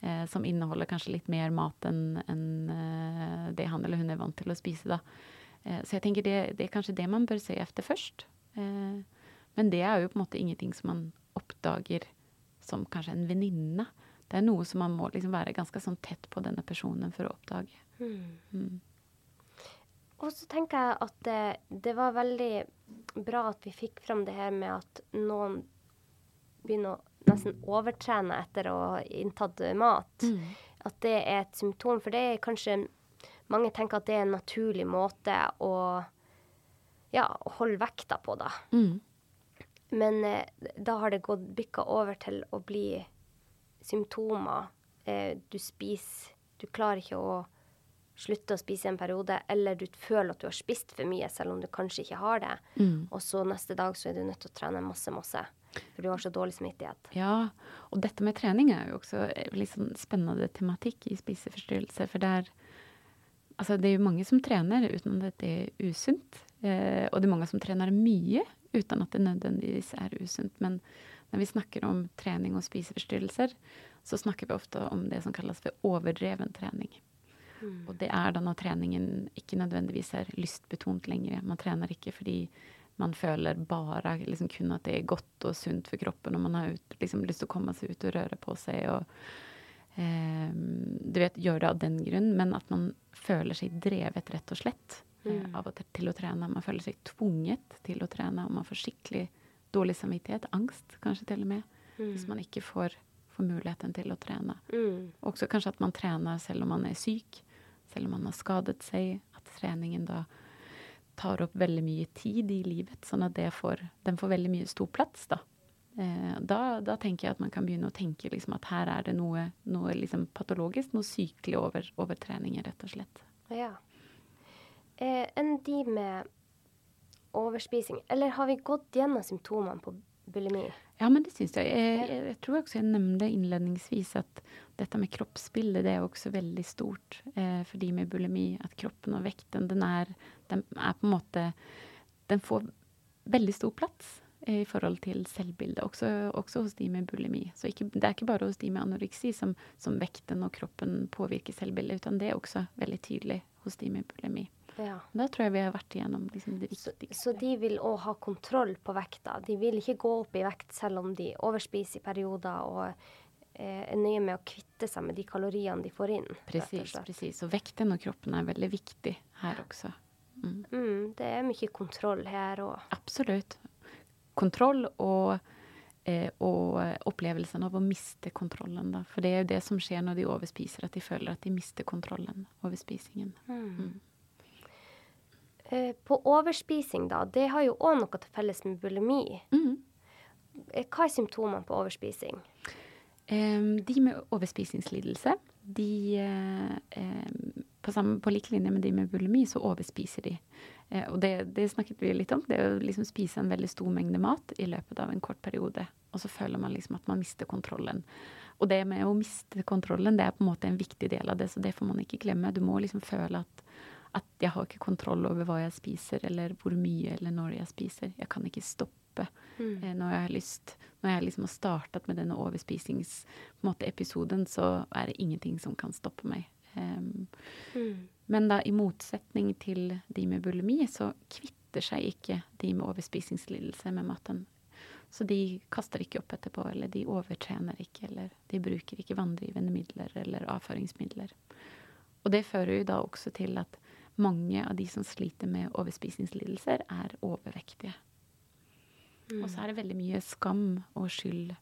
eh, som inneholder kanskje litt mer mat enn en, eh, det han eller hun er vant til å spise. da. Eh, så jeg tenker det, det er kanskje det man bør se etter først. Eh, men det er jo på en måte ingenting som man oppdager som kanskje en venninne. Det er noe som man må liksom være ganske sånn tett på denne personen for å oppdage. Mm. Mm. Og så tenker jeg at det, det var veldig bra at vi fikk fram det her med at noen begynner å nesten overtrene etter å ha inntatt mat. At det er et symptom. For det er kanskje Mange tenker at det er en naturlig måte å ja, holde vekta på, da. Mm. Men eh, da har det gått bykka over til å bli symptomer. Eh, du spiser Du klarer ikke å slutte å spise en periode, eller du føler at du har spist for mye, selv om du kanskje ikke har det. Mm. Og så neste dag så er du nødt til å trene masse, masse. For du har så dårlig smittighet. Ja, og dette med trening er jo også litt sånn spennende tematikk i spiseforstyrrelser. For det er, altså det er jo mange som trener uten at det er usunt. Eh, og det er mange som trener mye uten at det nødvendigvis er usunt. Men når vi snakker om trening og spiseforstyrrelser, så snakker vi ofte om det som kalles for overdreven trening. Og det er da når treningen ikke nødvendigvis er lystbetont lenger. Man trener ikke fordi man føler bare liksom kun at det er godt og sunt for kroppen, og man har ut, liksom lyst til å komme seg ut og røre på seg. og eh, du vet, gjør det av den grunn, men at man føler seg drevet, rett og slett, eh, Mm. av og til til å trene. Man føler seg tvunget til å trene, og man får skikkelig dårlig samvittighet. Angst, kanskje til og med, hvis man ikke får, får muligheten til å trene. Mm. Også kanskje at man trener selv om man er syk, selv om man har skadet seg. At treningen da tar opp veldig mye tid i livet, sånn at får, den får veldig mye stor plass. Da. Eh, da, da tenker jeg at man kan begynne å tenke liksom, at her er det noe, noe liksom, patologisk, noe sykelig over, over treningen, rett og slett. Ja. Eh, enn de med overspising? Eller har vi gått gjennom symptomene på bulimi? Ja, men det syns jeg. Jeg, jeg. jeg tror også jeg nevnte innledningsvis at dette med kroppsbildet det er også veldig stort eh, for de med bulimi. At kroppen og vekten, den er, den er på en måte Den får veldig stor plass eh, i forhold til selvbildet, også, også hos de med bulimi. Så ikke, det er ikke bare hos de med anoreksi som, som vekten og kroppen påvirker selvbildet, utan det er også veldig tydelig hos de med bulimi. Ja. Da tror jeg vi har vært igjennom liksom, det Så, viktigste. så de vil òg ha kontroll på vekta. De vil ikke gå opp i vekt selv om de overspiser i perioder og eh, er nøye med å kvitte seg med de kaloriene de får inn. Presis. og Precis, slett. precis. Og vekten og kroppen er veldig viktig her også. Mm. Mm, det er mye kontroll her òg. Absolutt. Kontroll og, eh, og opplevelsen av å miste kontrollen. Da. For det er jo det som skjer når de overspiser, at de føler at de mister kontrollen over spisingen. Mm. Eh, på overspising, da, det har jo òg noe til felles med bulimi. Mm. hva er symptomene på overspising? Um, de med overspisingslidelse, de um, på, samme, på like linje med de med bulimi, så overspiser de. Uh, og det, det, snakket vi litt om. Det er å liksom spise en veldig stor mengde mat i løpet av en kort periode. Og så føler man liksom at man mister kontrollen. Og det med å miste kontrollen, det er på en måte en viktig del av det, så det får man ikke glemme. Du må liksom føle at, at jeg har ikke kontroll over hva jeg spiser, eller hvor mye eller når jeg spiser. Jeg kan ikke stoppe mm. eh, når jeg har lyst. Når jeg liksom har startet med denne overspisingsepisoden, så er det ingenting som kan stoppe meg. Um, mm. Men da i motsetning til de med bulimi, så kvitter seg ikke de med overspisingslidelse med maten. Så de kaster ikke opp etterpå, eller de overtrener ikke, eller de bruker ikke vanndrivende midler eller avføringsmidler. Og det fører jo da også til at mange av de som sliter med overspisingslidelser, er overvektige. Mm. Og så er det veldig mye skam og skyld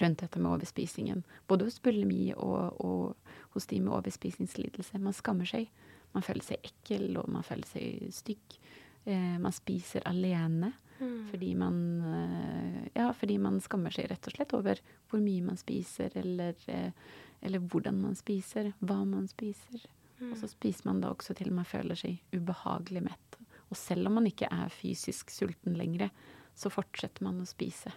rundt dette med overspisingen. Både hos bulimi og, og, hos de med overspisingslidelse. Man skammer seg. Man føler seg ekkel, og man føler seg stygg. Eh, man spiser alene. Mm. Fordi, man, eh, ja, fordi man skammer seg rett og slett over hvor mye man spiser, eller, eh, eller hvordan man spiser, hva man spiser. Mm. Og så spiser man da også til man føler seg ubehagelig mett. Og selv om man ikke er fysisk sulten lenger, så fortsetter man å spise.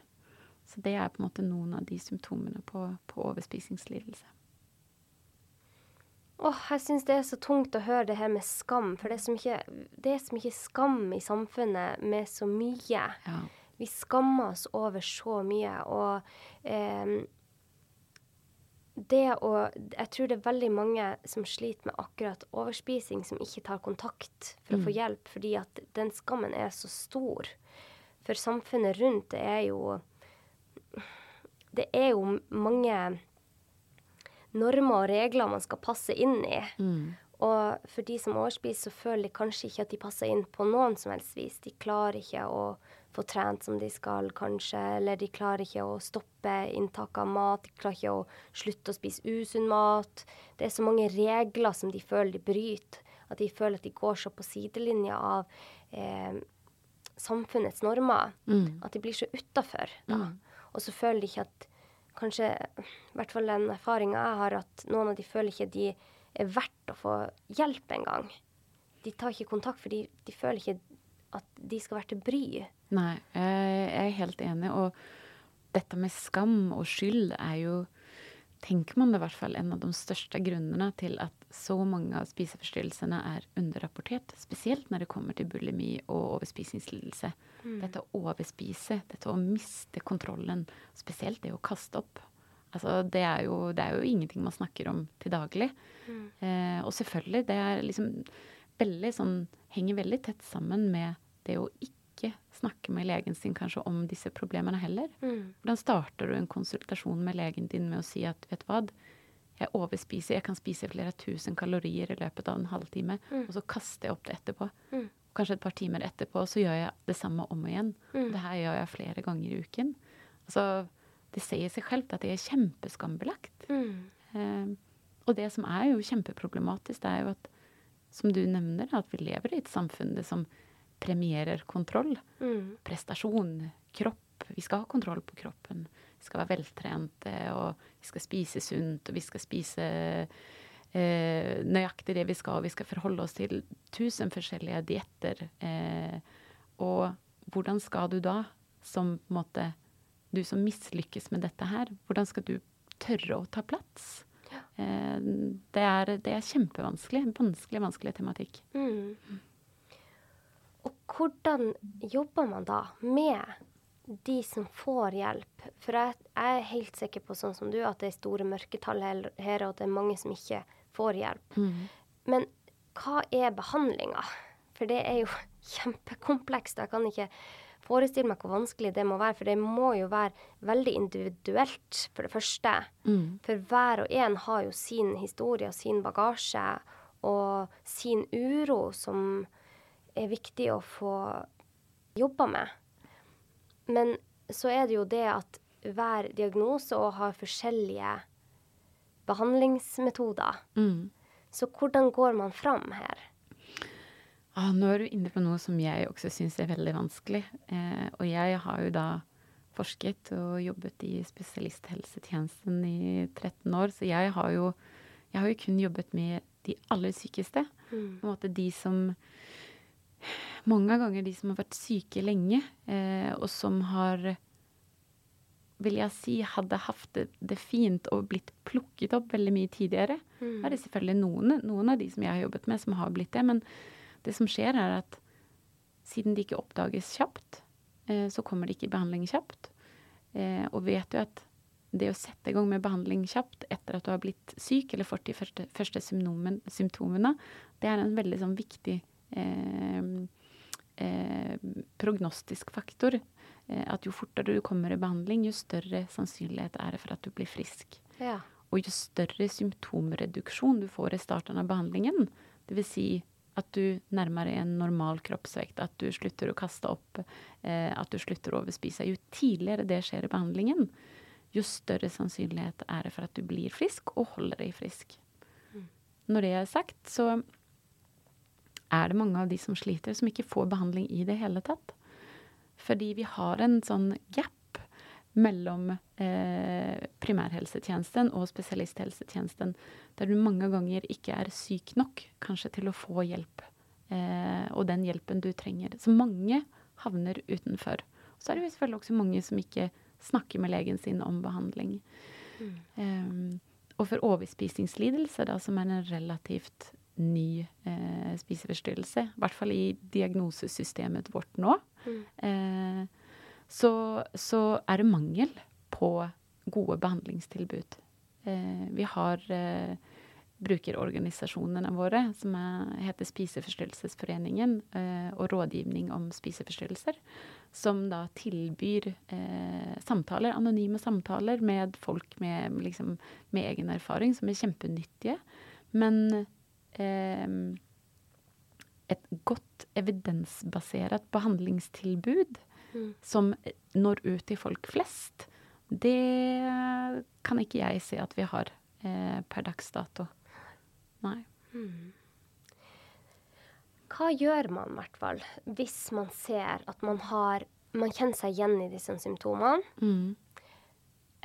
Så det er på en måte noen av de symptomene på, på overspisingslidelse. Åh, jeg syns det er så tungt å høre det her med skam, for det er så mye, er så mye skam i samfunnet med så mye. Ja. Vi skammer oss over så mye, og eh, det å Jeg tror det er veldig mange som sliter med akkurat overspising, som ikke tar kontakt for mm. å få mm. hjelp, fordi at den skammen er så stor. For samfunnet rundt det er jo Det er jo mange normer og regler man skal passe inn i. Mm. Og for de som overspiser, så føler de kanskje ikke at de passer inn på noen som helst vis. De klarer ikke å få trent som de skal, kanskje, eller de klarer ikke å stoppe inntak av mat. De klarer ikke å slutte å spise usunn mat. Det er så mange regler som de føler de bryter. At de føler at de går så på sidelinja av eh, samfunnets normer. Mm. At de blir så utafor. Mm. Og så føler de ikke at kanskje I hvert fall den erfaringa jeg har, at noen av de føler ikke de er verdt å få hjelp engang. De tar ikke kontakt, for de, de, føler ikke at de skal være til bry. Nei, jeg er helt enig. Og dette med skam og skyld er jo tenker man det i hvert fall en av de største grunnene til at så mange av spiseforstyrrelsene er underrapportert. Spesielt når det kommer til bulimi og overspisingslidelse. Mm. Dette å overspise, dette å miste kontrollen, spesielt det å kaste opp. Altså, det, er jo, det er jo ingenting man snakker om til daglig. Mm. Eh, og selvfølgelig, det er liksom veldig sånn Henger veldig tett sammen med det å ikke snakke med legen sin kanskje om disse problemene heller. Mm. Hvordan starter du en konsultasjon med legen din med å si at vet du hva, jeg overspiser, jeg kan spise flere tusen kalorier i løpet av en halvtime, mm. og så kaster jeg opp det etterpå. Mm kanskje et par timer etterpå, så gjør jeg det samme om igjen. Mm. Det her gjør jeg flere ganger i uken. Altså, det sier seg selv at det er kjempeskambelagt. Mm. Eh, og det som er jo kjempeproblematisk, det er jo at, som du nevner, at vi lever i et samfunn som premierer kontroll. Mm. Prestasjon, kropp. Vi skal ha kontroll på kroppen. Vi skal være veltrente, og vi skal spise sunt, og vi skal spise eh, nøyaktig det vi skal. og Vi skal forholde oss til tusen forskjellige dietter. Eh, og hvordan skal du da, som på en måte Du som mislykkes med dette her, hvordan skal du tørre å ta plass? Eh, det, er, det, er, kjempevanskelig. Vanskelig, vanskelig tematikk. Mm. Hvordan jobber man da med de som får hjelp? For jeg, jeg, er helt sikker på, sånn som du, at det er store mørketall her, og at det er mange som ikke får hjelp. Mm. Men hva er behandlinga? For det er jo kjempekomplekst. Jeg kan ikke forestille meg hvor vanskelig det må være. For det må jo være veldig individuelt, for det første. Mm. For hver og en har jo sin historie og sin bagasje og sin uro som er viktig å få jobba med. Men så er det jo det at hver diagnose òg har forskjellige behandlingsmetoder. Mm. Så hvordan går man fram her? Ah, nå er du inne på noe som jeg også syns er veldig vanskelig. Eh, og jeg har jo da forsket og jobbet i spesialisthelsetjenesten i 13 år, så jeg har jo, jeg har jo kun jobbet med de aller sykeste. Mm. På en måte de som Mange ganger de som har vært syke lenge, eh, og som har vil jeg si, hadde hatt det, det, fint og blitt plukket opp veldig mye tidligere. Mm. er det selvfølgelig noen, noen, av de som jeg har jobbet med, som har blitt det. Men det som skjer, er at siden de ikke oppdages kjapt, eh, så kommer de ikke i behandling kjapt. Eh, og vet du at det å sette i gang med behandling kjapt etter at du har blitt syk eller fått de første, første symptomene, det er en veldig sånn viktig prognostisk faktor. Eh, at jo fortere du kommer i behandling, jo større sannsynlighet er det for at du blir frisk. Ja. Og jo større symptomreduksjon du får i starten av behandlingen, dvs. Si at du nærmer deg en normal kroppsvekt, at du slutter å kaste opp, eh, at du slutter å overspise. Jo tidligere det skjer i behandlingen, jo større sannsynlighet er det for at du blir frisk og holder deg frisk. Mm. Når det er sagt, så er det mange av de som sliter, som ikke får behandling i det hele tatt. Fordi vi har en sånn gap mellom eh, primærhelsetjenesten og spesialisthelsetjenesten, der du mange ganger ikke er syk nok kanskje til å få hjelp. Eh, og den hjelpen du trenger. Så mange havner utenfor. Så er det jo selvfølgelig også mange som ikke snakker med legen sin om behandling. Mm. Um, og for overspisingslidelse, da, som er en relativt ny eh, spiseforstyrrelse, i hvert fall i diagnosesystemet vårt nå, mm. eh, så, så, er det mangel på gode behandlingstilbud. Eh, vi har eh, brukerorganisasjonene våre, som er, heter Spiseforstyrrelsesforeningen, eh, og Rådgivning om spiseforstyrrelser, som da tilbyr eh, samtaler, anonyme samtaler med folk med, liksom, med, egen erfaring, som er kjempenyttige. Men et godt evidensbasert behandlingstilbud mm. som når ut til folk flest, det kan ikke jeg se at vi har eh, per dags dato. Nei. Mm. Hva gjør man i hvert fall hvis man ser at man har Man kjenner seg igjen i disse symptomene, mm.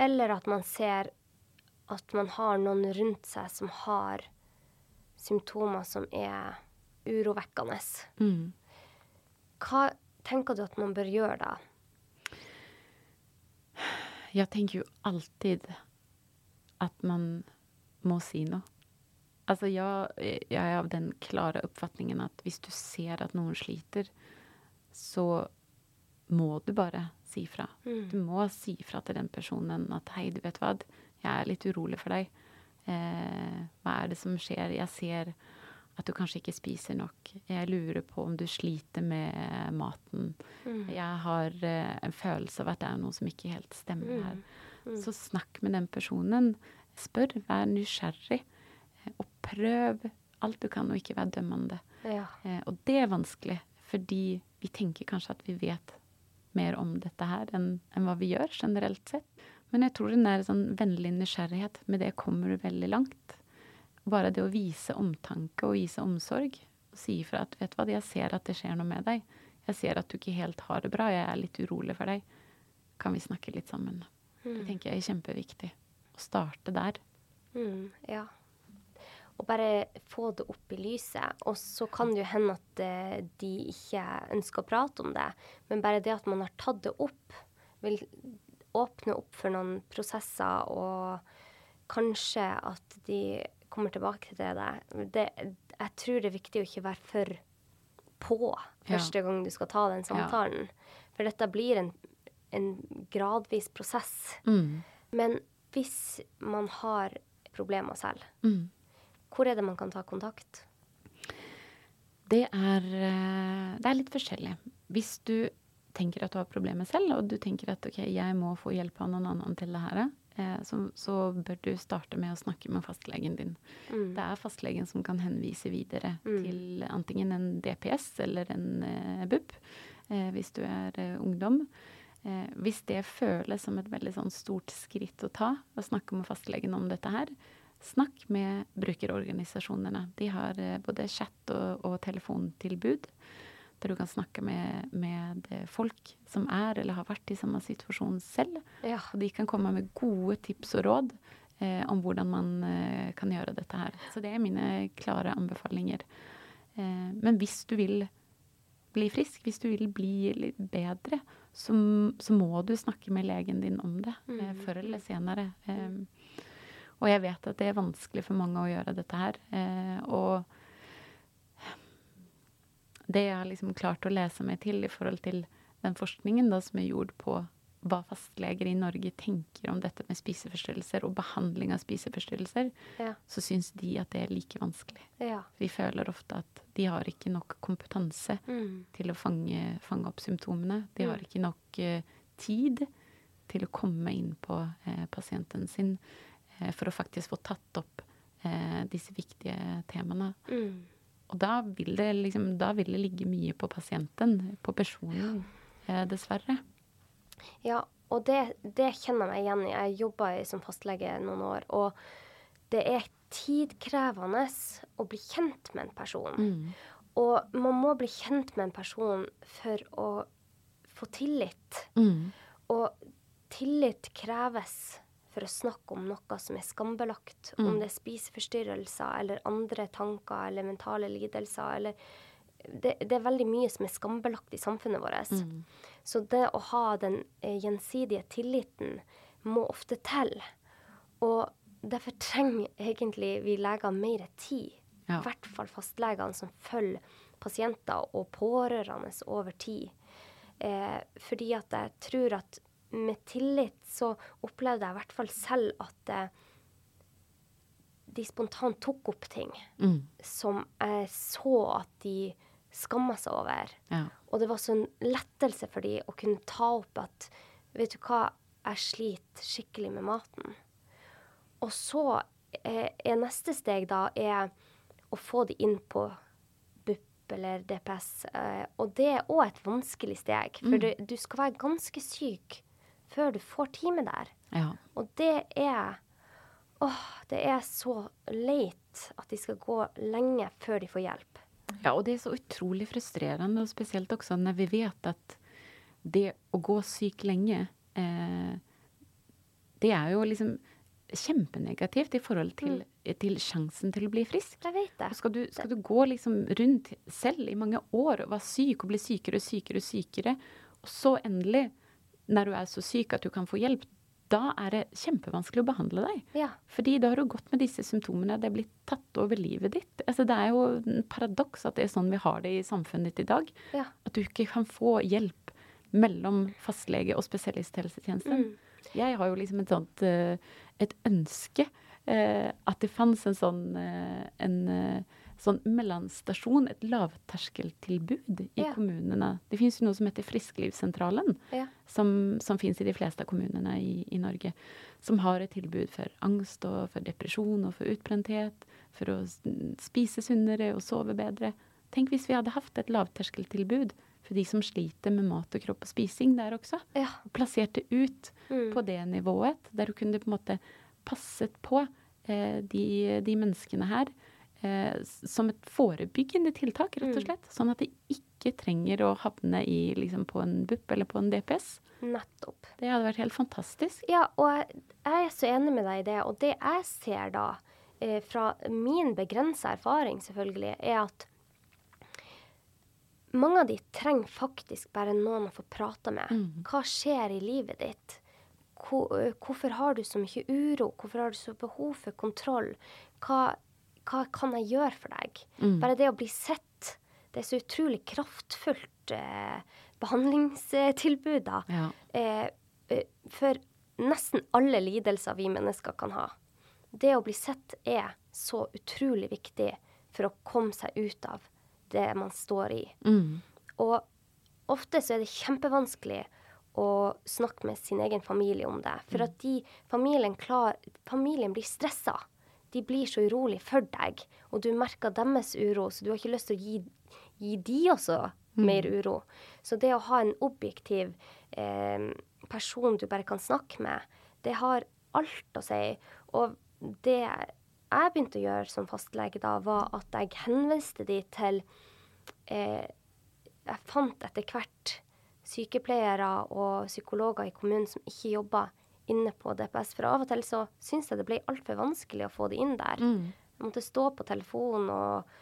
eller at man ser at man har noen rundt seg som har symptomer som er urovekkende. Mm. Hva tenker du at man bør gjøre da? Jeg tenker jo alltid at man må si noe. Altså, jeg, jeg er av den klare oppfatningen at hvis du ser at noen sliter, så må du bare si fra. Mm. Du må si fra til den personen at 'hei, du vet hva, jeg er litt urolig for deg'. Eh, hva er det som skjer? Jeg ser at du kanskje ikke spiser nok. Jeg lurer på om du sliter med maten. Mm. Jeg har eh, en følelse av at det er noe som ikke helt stemmer mm. her. Mm. Så snakk med den personen. Spør, vær nysgjerrig. Og prøv alt du kan, og ikke være dømmende. Ja. Eh, og det er vanskelig, fordi vi tenker kanskje at vi vet mer om dette her enn, enn hva vi gjør generelt sett. Men jeg tror den der sånn vennlig nysgjerrighet, med det kommer du veldig langt. Bare det å vise omtanke og vise omsorg. Og si ifra at vet du hva, jeg ser at det skjer noe med deg. Jeg ser at du ikke helt har det bra. Jeg er litt urolig for deg. Kan vi snakke litt sammen? Mm. Det tenker jeg er kjempeviktig. Å starte der. Mm, ja og bare få det opp i lyset. Og så kan det jo hende at uh, de ikke ønsker å prate om det, men bare det at man har tatt det opp, vil åpne opp for noen prosesser, og kanskje at de kommer tilbake til det. det jeg tror det er viktig å ikke være for på første ja. gang du skal ta den samtalen. Ja. For dette blir en, en gradvis prosess. Mm. Men hvis man har problemer selv, mm hvor er det man kan ta kontakt? Det er, eh, det er litt forskjellig. Hvis du tenker at du har problemer selv, og du tenker at ok, jeg må få hjelp av noen annen til det her, eh, så, så, bør du starte med å snakke med fastlegen din. Mm. Det er fastlegen som kan henvise videre mm. til antingen en DPS eller en eh, BUP, eh, hvis du er eh, ungdom. Eh, hvis det føles som et veldig sånn stort skritt å ta, å snakke med fastlegen om dette her, Snakk med brukerorganisasjonene. De har eh, både chat og, og telefontilbud. Der du kan snakke med, med folk som er eller har vært i samme situasjon selv. Ja. De kan komme med gode tips og råd eh, om hvordan man eh, kan gjøre dette her. Så det er mine klare anbefalinger. Eh, men hvis du vil bli frisk, hvis du vil bli litt bedre, så, så må du snakke med legen din om det eh, Mm. før eller senere. Eh, og jeg vet at det er vanskelig for mange å gjøre dette her. Eh, og det jeg har liksom klart å lese meg til i forhold til den forskningen da, som er gjort på hva fastleger i Norge tenker om dette med spiseforstyrrelser og behandling av spiseforstyrrelser, Ja. så syns de at det er like vanskelig. Ja. De føler ofte at de har ikke nok kompetanse Mm. til å fange, fange opp symptomene. De har Mm. ikke nok uh, tid til å komme inn på uh, pasienten sin uh, for å faktisk få tatt opp disse viktige temaene. Mm. Og da vil, det liksom, da vil det ligge mye på pasienten, på personen, eh, dessverre. Ja, og det, det kjenner jeg meg igjen i. Jeg jobba som fastlege noen år, og det er tidkrevende å bli kjent med en person. Mm. Og man må bli kjent med en person for å få tillit. Mm. Og tillit kreves for å snakke om noe som er skambelagt. Mm. Om det er spiseforstyrrelser eller andre tanker eller mentale lidelser. Eller det, det er veldig mye som er skambelagt i samfunnet vårt. Mm. Så det å ha den eh, gjensidige tilliten må ofte til. Og derfor trenger egentlig vi leger mer tid. Ja. I hvert fall fastlegene som følger pasienter og pårørende over tid. Eh, fordi at jeg tror at med tillit så opplevde jeg i hvert fall selv at eh, de spontant tok opp ting Mm. som jeg så at de skamma seg over. Ja. Og det var sånn lettelse for de å kunne ta opp at Vet du hva, jeg sliter skikkelig med maten. Og så eh, er neste steg da er å få de inn på BUP eller DPS. Eh, og det er òg et vanskelig steg, for Mm. du, du skal være ganske syk før du får time der. ja. Og det er Åh, det er så leit at de skal gå lenge før de får hjelp. Ja, og det er så utrolig frustrerende, og spesielt også når vi vet at det å gå syk lenge, eh, det er jo liksom kjempenegativt i forhold til, til sjansen til å bli frisk. Jeg vet det. Og Skal du, skal du gå liksom rundt selv i mange år og være syk og bli sykere og sykere og sykere, og så endelig, når du er så syk at du kan få hjelp, da er det kjempevanskelig å behandle deg. Ja. Fordi da har du gått med disse symptomene, det er blitt tatt over livet ditt. Altså, det er jo en paradoks at det er sånn vi har det i samfunnet i dag. Ja. At du ikke kan få hjelp mellom fastlege og spesialisthelsetjenesten. Mm. Jeg har jo liksom et sånt eh, et ønske eh, at det fantes en sånn eh, en sånn mellomstasjon, et lavterskeltilbud i Ja. kommunene. Det finnes jo noe som heter Frisklivssentralen Ja. som, som finnes i de fleste av kommunene i, i Norge. Som har et tilbud for angst og for depresjon og for utbrenthet. For å spise sunnere og sove bedre. Tenk hvis vi hadde hatt et lavterskeltilbud for de som sliter med mat og kropp og spising der også. Ja. Og plassert det ut Mm. på det nivået, der du kunne på en måte passet på eh, de, de menneskene her som et forebyggende tiltak, rett og Mm. slett. Sånn at de ikke trenger å havne i, liksom, på en BUP eller på en DPS. Nettopp. Det hadde vært helt fantastisk. Ja, og jeg, jeg er så enig med deg i det. Og det jeg ser da, eh, fra min begrensa erfaring selvfølgelig, er at mange av de trenger faktisk bare noen å få prate med. Mm. Hva skjer i livet ditt? Hvor, hvorfor har du så mye uro? Hvorfor har du så behov for kontroll? Hva, hva kan jeg gjøre for deg? Mm. Bare det å bli sett, det er så utrolig kraftfullt eh, behandlingstilbud, da. Ja. Eh, eh, for nesten alle lidelser vi mennesker kan ha. Det å bli sett er så utrolig viktig for å komme seg ut av det man står i. Mm. Og ofte så er det kjempevanskelig å snakke med sin egen familie om det. For at de, familien, klar, familien blir stressa. De blir så urolig for deg, og du merker deres uro, så du har ikke lyst til å gi, gi de også mer uro. Så det å ha en objektiv eh, person du bare kan snakke med, det har alt å si. Og det jeg begynte å gjøre som fastlege da, var at jeg henviste de til eh, jeg fant etter hvert sykepleiere og psykologer i kommunen som ikke jobba inne på DPS. For av og til så syns jeg det ble altfor vanskelig å få det inn der. Mm. Jeg måtte stå på telefonen og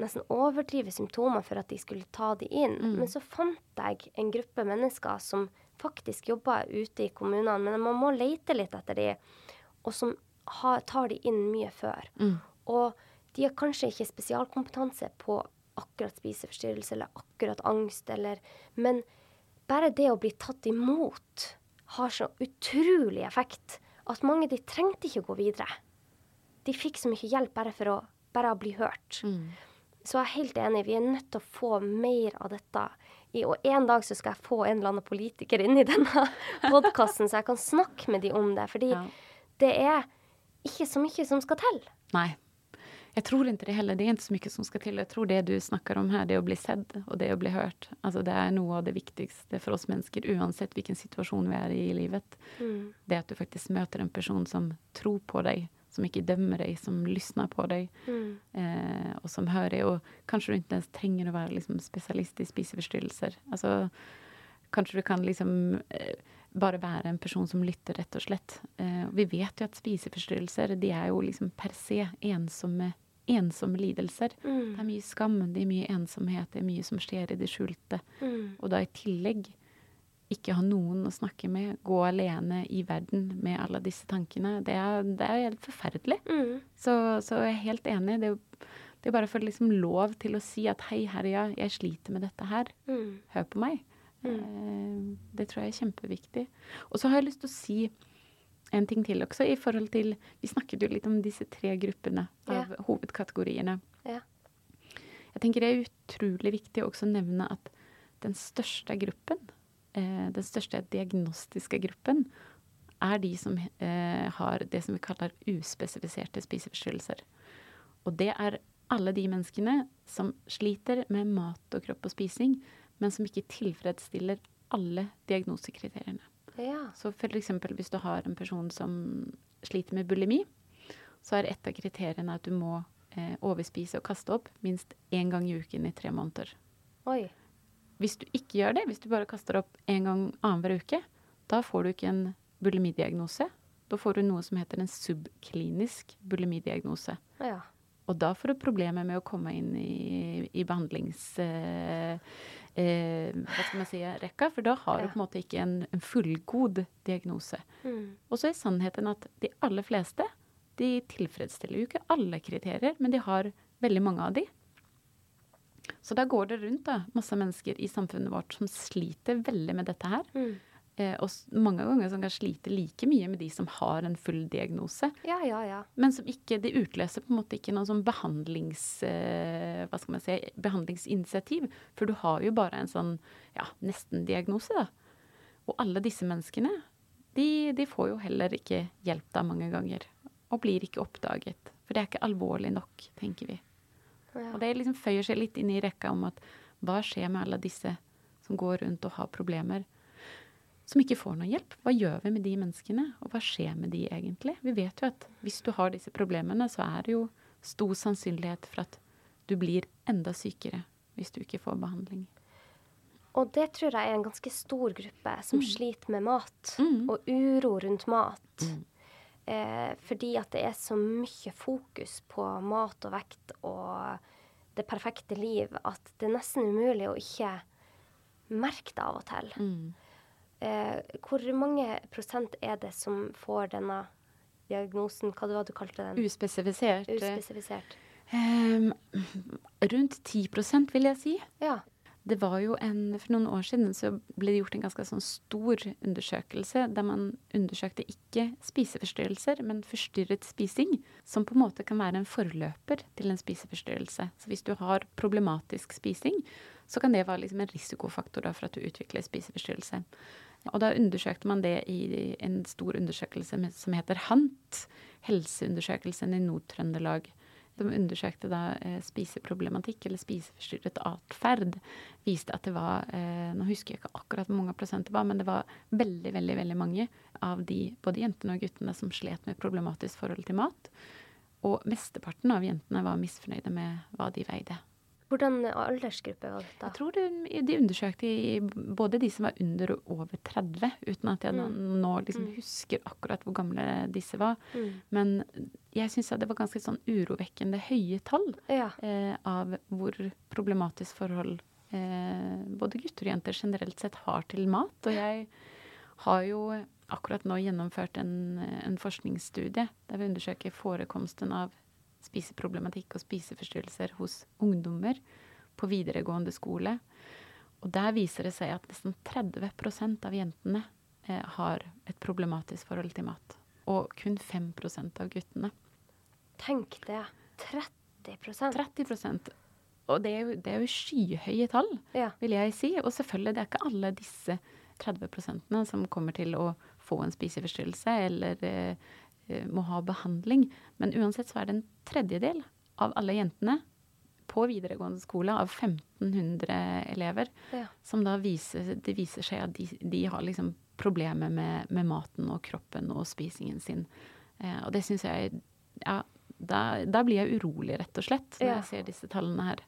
nesten overdrive symptomer for at de skulle ta de inn. Mm. Men så fant jeg en gruppe mennesker som faktisk jobber ute i kommunene, men man må lete litt etter de, og som har, tar de inn mye før. Mm. Og de har kanskje ikke spesialkompetanse på akkurat spiseforstyrrelse eller akkurat angst, eller Men bare det å bli tatt imot har så utrolig effekt at mange de trengte ikke gå videre. De fikk så mye hjelp bare for å bare å bli hørt. Mm. Så jeg er helt enig, vi er nødt til å få mer av dette. I, og en dag så skal jeg få en eller annen politiker inn i denne podkasten, så jeg kan snakke med de om det. Fordi Ja. det er ikke så mye som skal til. Nei. Jeg tror ikke det heller. Det er ikke så mye som skal til. Jeg tror det du snakker om her, det å bli sett og det å bli hørt, altså det er noe av det viktigste for oss mennesker, uansett hvilken situasjon vi er i i livet. Mm. Det at du faktisk møter en person som tror på deg, som ikke dømmer deg, som lysner på deg, Mm. eh, og som hører deg. Og kanskje du ikke ens trenger å være liksom, spesialist i spiseforstyrrelser. Altså, kanskje du kan liksom eh, bare være en person som lytter, rett og slett. Eh, vi vet jo at spiseforstyrrelser, de er jo liksom per se ensomme, ensomme lidelser. Det er Mm. mye skam, det er mye ensomhet, det er mye som skjer i det skjulte. Mm. Og da i tillegg ikke ha noen å snakke med, gå alene i verden med alle disse tankene, det er, det er helt forferdelig. Mm. Så, så jeg er helt enig. Det det er bare for liksom lov til å si at hei, Herja, jeg sliter med dette her. Mm. Hør på meg. Eh, det tror jeg er kjempeviktig. Og så har jeg lyst til å si en ting til også i forhold til Vi snakket jo litt om disse tre gruppene av hovedkategoriene. Ja. Jeg tenker det er utrolig viktig å også nevne at den største gruppen, eh, den største diagnostiske gruppen, er de som eh, har det som vi kaller uspesifiserte spiseforstyrrelser. Og det er alle de menneskene som sliter med mat og kropp og spising, men som ikke tilfredsstiller alle diagnosekriteriene. Ja. Så eksempel hvis du har en person som sliter med bulimi, så er et av kriteriene at du må eh, overspise og kaste opp minst én gang i uken i tre måneder. Oi. Hvis du ikke gjør det, hvis du bare kaster opp én gang annenhver uke, da får du ikke en bulimidiagnose. Da får du noe som heter en subklinisk bulimidiagnose. Ja. Og da får du problemer med å komme inn i, i behandlings... Eh, eh, hva skal man si, rekka, for da har du på en måte ikke en, en fullgod diagnose. Mm. Og så er sannheten at de aller fleste de tilfredsstiller jo ikke alle kriterier, men de har veldig mange av de. Så da går det rundt da, masse mennesker i samfunnet vårt som sliter veldig med dette her. Mm. Eh, og mange ganger som kan slite like mye med de som har en full diagnose. Ja, ja, ja. Men som ikke, de utløser på en måte ikke noe sånn behandlings... Eh, hva skal man si, behandlingsinitiativ. For du har jo bare en sånn ja, nesten-diagnose, da. Og alle disse menneskene, de, de får jo heller ikke hjelp da mange ganger. Og blir ikke oppdaget. For det er ikke alvorlig nok, tenker vi. ja. Og det liksom føyer seg litt inn i rekka om at hva skjer med alle disse som går rundt og har problemer, som ikke får noe hjelp? Hva gjør vi med de menneskene, og hva skjer med de egentlig? Vi vet jo at hvis du har disse problemene, så er det jo stor sannsynlighet for at du blir enda sykere hvis du ikke får behandling. Og det tror jeg er en ganske stor gruppe som sliter med mat, Mm. og uro rundt mat. Eh, fordi at det er så mye fokus på mat og vekt og det perfekte liv at det er nesten umulig å ikke merke det av og til. Mm. Eh, hvor mange prosent er det som får denne diagnosen? Hva det du kalte den? Uspesifisert. Uspesifisert. Ehm, rundt 10% vil jeg si. Ja. Det var jo en, For noen år siden så ble det gjort en ganske sånn stor undersøkelse der man undersøkte ikke spiseforstyrrelser, men forstyrret spising, som på en måte kan være en forløper til en spiseforstyrrelse. Så hvis du har problematisk spising, så kan det være liksom en risikofaktor da for at du utvikler spiseforstyrrelse. Og da undersøkte man det i en stor undersøkelse som heter HANT, Helseundersøkelsen i Nord-Trøndelag. De undersøkte da eh, spiseproblematikk eller spiseforstyrret atferd. Viste at det var eh, Nå husker jeg ikke akkurat hvor mange prosent det var, men det var veldig, veldig veldig mange av de, både jentene og guttene, som slet med problematisk forhold til mat. Og mesteparten av jentene var misfornøyde med hva de veide. Hvordan aldersgruppe var dette? Jeg tror de, de undersøkte i både de som var under og over 30, uten at jeg Mm. nå liksom Mm. husker akkurat hvor gamle disse var. Mm. Men jeg syns det var ganske sånn urovekkende høye tall Ja. eh, av hvor problematisk forhold eh, både gutter og jenter generelt sett har til mat. Og jeg har jo akkurat nå gjennomført en, en forskningsstudie der vi undersøker forekomsten av spiseproblematikk og spiseforstyrrelser hos ungdommer på videregående skole. Og der viser det seg at nesten 30 av jentene eh, har et problematisk forhold til mat. Og kun 5% av guttene. Tenk det. 30% 30% Og det er, jo, det er jo skyhøye tall, Ja. vil jeg si. Og selvfølgelig, det er ikke alle disse 30% som kommer til å få en spiseforstyrrelse eller eh, må ha behandling. Men uansett så er det en tredjedel av alle jentene på videregående skole, av 1500 elever, Ja. som da viser, det viser seg at de, de har liksom problemer med, med maten og kroppen og spisingen sin. Eh, og det syns jeg Ja, da, da blir jeg urolig, rett og slett, når Ja. jeg ser disse tallene her.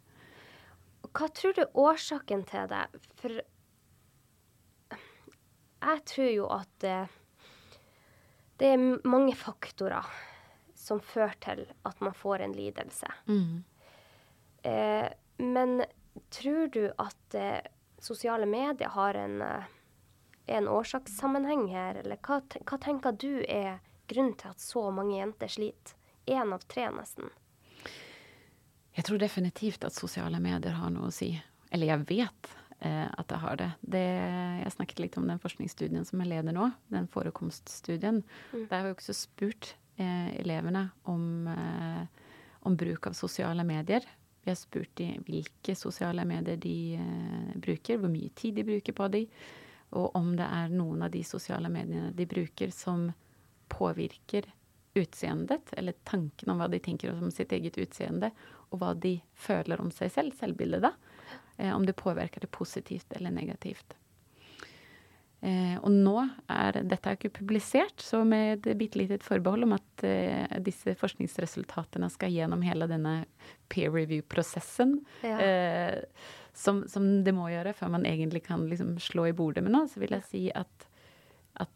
Hva tror du er årsaken til det? For jeg tror jo at eh, det er mange faktorer som fører til at man får en lidelse. Mm. Eh, men tror du at eh, sosiale medier har en, eh, en årsakssammenheng her, eller hva, hva tenker du er grunnen til at så mange jenter sliter? Én av tre, nesten. Jeg tror definitivt at sosiale medier har noe å si. Eller jeg vet at det har det. det. Jeg snakket litt om den forskningsstudien som jeg leder nå, den forekomststudien. Mm. Der har jeg også spurt eh, elevene om, eh, om bruk av sosiale medier. Vi har spurt de hvilke sosiale medier de eh, bruker, hvor mye tid de bruker på de, og om det er noen av de sosiale mediene de bruker som påvirker utseendet, eller tanken om hva de tenker om sitt eget utseende, og hva de føler om seg selv, selvbildet, da. Eh, om det påvirker det positivt eller negativt. Eh, og nå er Dette er ikke publisert, så med et bitte lite forbehold om at eh, disse forskningsresultatene skal gjennom hele denne peer review-prosessen, Ja. eh, som, som det må gjøre før man egentlig kan liksom slå i bordet med noe, så vil jeg si at, at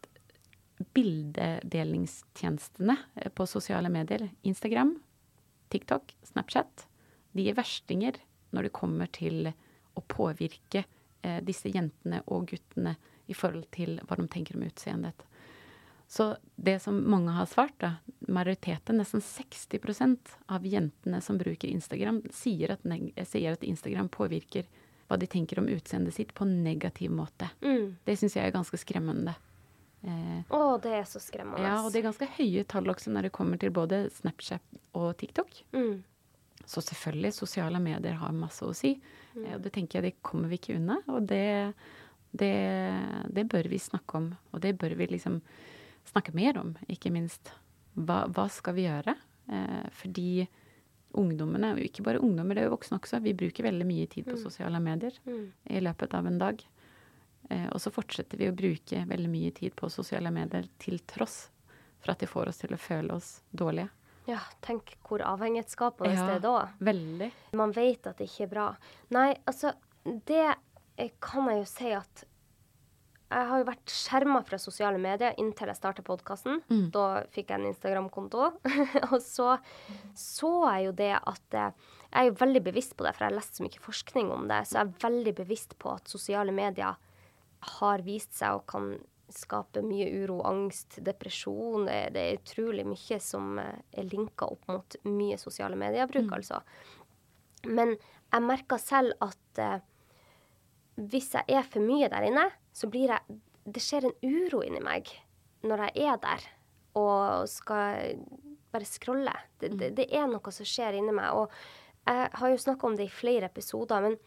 bildedelingstjenestene på sosiale medier, Instagram, TikTok, Snapchat, de er verstinger når det kommer til å påvirke eh, disse jentene og guttene i forhold til hva de tenker om utseendet. Så det som mange har svart, da, majoriteten, nesten 60% av jentene som bruker Instagram, sier at, sier at Instagram påvirker hva de tenker om utseendet sitt på en negativ måte. Mm. Det syns jeg er ganske skremmende. Eh, Å, det er så skremmende. ja, og det er ganske høye tall også når det kommer til både Snapchat og TikTok. mm. Så selvfølgelig, sosiale medier har masse å si. Mm. Eh, og det tenker jeg det kommer vi ikke unna. Og det, det, det bør vi snakke om. Og det bør vi liksom snakke mer om, ikke minst. Hva, hva skal vi gjøre? Eh, fordi ungdommene, og ikke bare ungdommer, det er jo voksne også, vi bruker veldig mye tid på Mm. sosiale medier Mm. i løpet av en dag. Eh, og så fortsetter vi å bruke veldig mye tid på sosiale medier til tross for at de får oss til å føle oss dårlige. Ja, tenk hvor avhengighetsskapende Ja. det er da. Veldig. Man vet at det ikke er bra. Nei, altså, det kan jeg jo si at jeg har jo vært skjerma fra sosiale medier inntil jeg starta podkasten. Mm. Da fikk jeg en Instagram-konto. og så så jeg jo det at eh, Jeg er jo veldig bevisst på det, for jeg har lest så mye forskning om det. Så jeg er veldig bevisst på at sosiale medier har vist seg og kan skape mye uro, angst, depresjon. Det, det er utrolig mye som eh, er linka opp mot mye sosiale mediebruk, altså. Men jeg merker selv at eh, hvis jeg er for mye der inne, så blir jeg Det skjer en uro inni meg når jeg er der og skal bare scrolle. Det, det, det er noe som skjer inni meg. Og jeg har jo snakka om det i flere episoder, men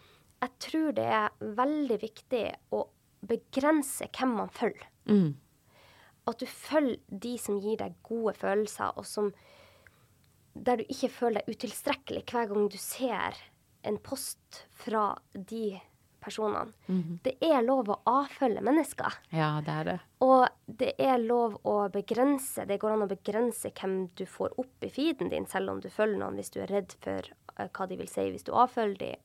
jeg tror det er veldig viktig å begrense hvem man følger. Mm. At du følger de som gir deg gode følelser, og som Der du ikke føler deg utilstrekkelig hver gang du ser en post fra de personene. Mhm. Det er lov å avfølge mennesker. Ja, det er det. Og det er lov å begrense Det går an å begrense hvem du får opp i feeden din, selv om du følger noen hvis du er redd for eh, hva de vil si hvis du avfølger dem.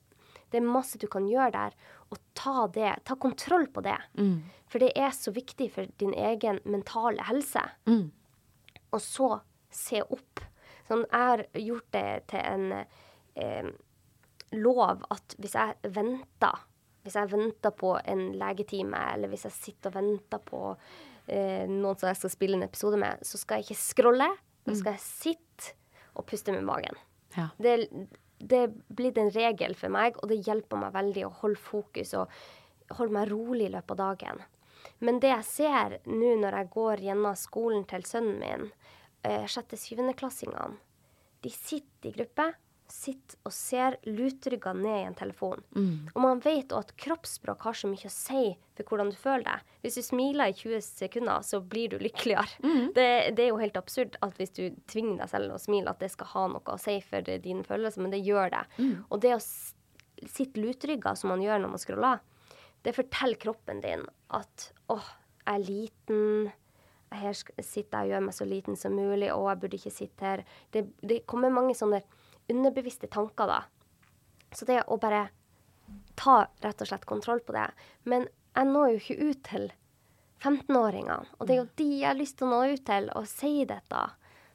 Det er masse du kan gjøre der, og ta det, ta kontroll på det. Mm. For det er så viktig for din egen mentale helse. Mm. Og så se opp. Sånn, jeg har gjort det til en eh, lov at hvis jeg venter Hvis jeg venter på en legetime, eller hvis jeg sitter og venter på eh, noen som jeg skal spille en episode med, så skal jeg ikke scrolle. Da skal jeg sitte og puste med magen. Ja. Det, det er blitt en regel for meg, og det hjelper meg veldig å holde fokus og holde meg rolig i løpet av dagen. Men det jeg ser nå når jeg går gjennom skolen til sønnen min, eh, sjette-syvendeklassingene, de sitter i gruppe, sitter og ser lutrygga ned i en telefon. Mm. Og man vet også at kroppsspråk har så mye å si for hvordan du føler deg. Hvis du smiler i 20 sekunder, så blir du lykkeligere. Det, det er jo helt absurd at hvis du tvinger deg selv å smile, at det skal ha noe å si for dine følelser, men det gjør det. Og det å sitte lutrygga, som man gjør når man scroller, det forteller kroppen din at åh, jeg er liten. Her sitter jeg og gjør meg så liten som mulig. og jeg burde ikke sitte her. Det, det kommer mange sånne underbevisste tanker da. Så det å bare ta rett og slett kontroll på det. Men jeg når jo ikke ut til 15-åringene. Og det er jo de jeg har lyst til å nå ut til, og si dette.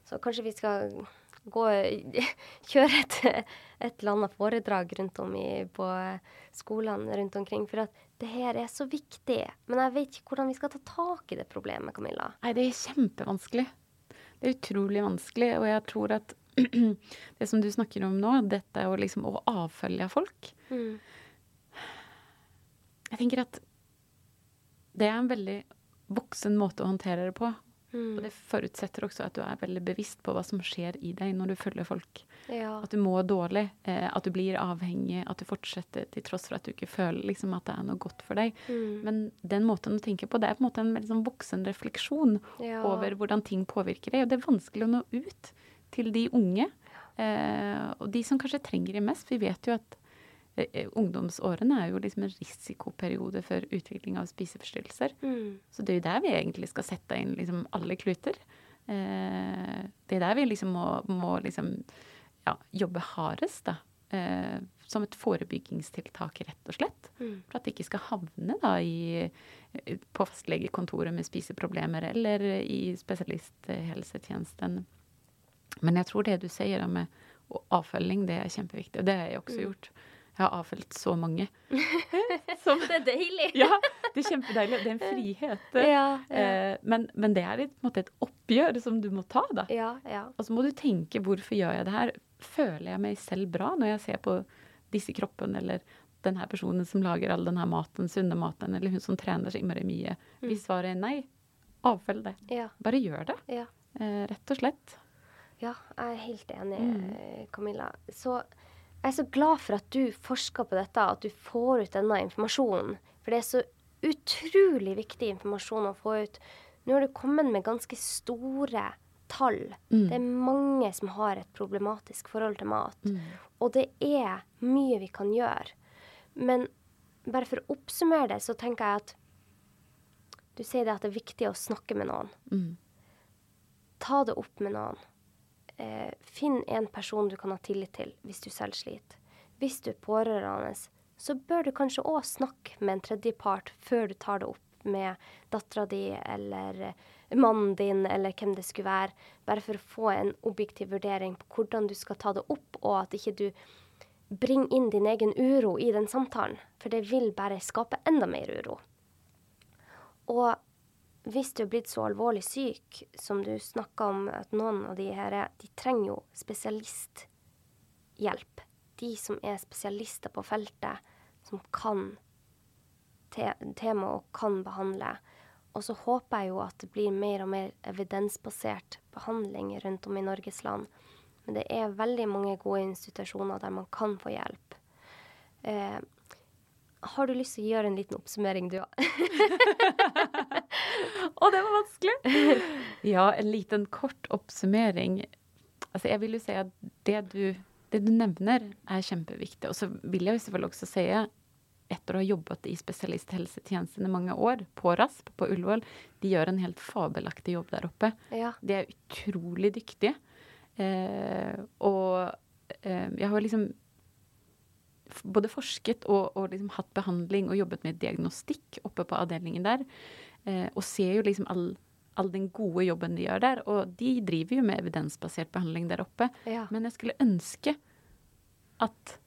Så kanskje vi skal gå kjøre et, et eller annet foredrag rundt om i, på skolene rundt omkring. For at det her er så viktig. Men jeg vet ikke hvordan vi skal ta tak i det problemet, Camilla. Nei, det er kjempevanskelig. Det er utrolig vanskelig, og jeg tror at det som du snakker om nå, dette å liksom å avfølge folk. Mm. Jeg tenker at det er en veldig voksen måte å håndtere det på. Mm. Og det forutsetter også at du er veldig bevisst på hva som skjer i deg når du følger folk. Ja. At du må dårlig, eh, at du blir avhengig, at du fortsetter til tross for at du ikke føler liksom, at det er noe godt for deg. Mm. Men den måten å tenke på, det er på en måte en veldig sånn voksen refleksjon Ja. over hvordan ting påvirker deg. Og det er vanskelig å nå ut til de unge. Eh, og de som kanskje trenger det mest. Vi vet jo at eh, ungdomsårene er jo liksom en risikoperiode for utvikling av spiseforstyrrelser. Mm. Så det er jo der vi egentlig skal sette inn liksom alle kluter. Eh, det er der vi liksom må, må liksom, ja, jobbe hardest, da. Eh, som et forebyggingstiltak, rett og slett. Mm. For at det ikke skal havne da i, på fastlegekontoret med spiseproblemer eller i spesialisthelsetjenesten. Men jeg tror det du sier med avfølging, det er kjempeviktig. Og det har jeg også gjort. Jeg har avfølt så mange. Som, Det er deilig. ja, det er kjempedeilig. Det er en frihet. Ja, ja. Eh, men, men det er måte et oppgjør som du må ta, da. ja, ja. Og så må du tenke hvorfor gjør jeg det her? Føler jeg meg selv bra når jeg ser på disse kroppene, eller den her personen som lager all den her maten, sunne maten, eller hun som trener så innmari mye? Hvis svaret er nei, avfølg det. ja, Bare gjør det. ja. Eh, rett og slett. Ja, jeg er helt enig, Mm. Camilla. Så jeg er så glad for at du forsker på dette, at du får ut denne informasjonen. For det er så utrolig viktig informasjon å få ut. Nå har du kommet med ganske store tall. Mm. Det er mange som har et problematisk forhold til mat. Mm. Og det er mye vi kan gjøre. Men bare for å oppsummere det, så tenker jeg at du sier det at det er viktig å snakke med noen. Mm. Ta det opp med noen. Eh, finn en person du kan ha tillit til hvis du selv sliter. Hvis du er pårørende, så bør du kanskje òg snakke med en tredjepart før du tar det opp med dattera di eller eh, mannen din eller hvem det skulle være, bare for å få en objektiv vurdering på hvordan du skal ta det opp, og at ikke du bringer inn din egen uro i den samtalen, for det vil bare skape enda mer uro. Og hvis du er blitt så alvorlig syk som du snakka om at noen av de her er, de trenger jo spesialisthjelp. De som er spesialister på feltet, som kan te temaet og kan behandle. Og så håper jeg jo at det blir mer og mer evidensbasert behandling rundt om i Norges land. Men det er veldig mange gode institusjoner der man kan få hjelp. Eh, har du lyst til å gjøre en liten oppsummering, du òg? Å, det var vanskelig! Ja, en liten kort oppsummering. Altså, jeg vil jo si at det du, det du nevner, er kjempeviktig. Og så vil jeg jo selvfølgelig også si etter å ha jobbet i spesialisthelsetjenesten i mange år, på RASP på Ullevål, de gjør en helt fabelaktig jobb der oppe. Ja. De er utrolig dyktige. Eh, og eh, jeg har liksom både forsket og, og liksom hatt behandling og jobbet med diagnostikk oppe på avdelingen der. Eh, og ser jo liksom all, all den gode jobben de gjør der. Og de driver jo med evidensbasert behandling der oppe. Ja. Men jeg skulle ønske at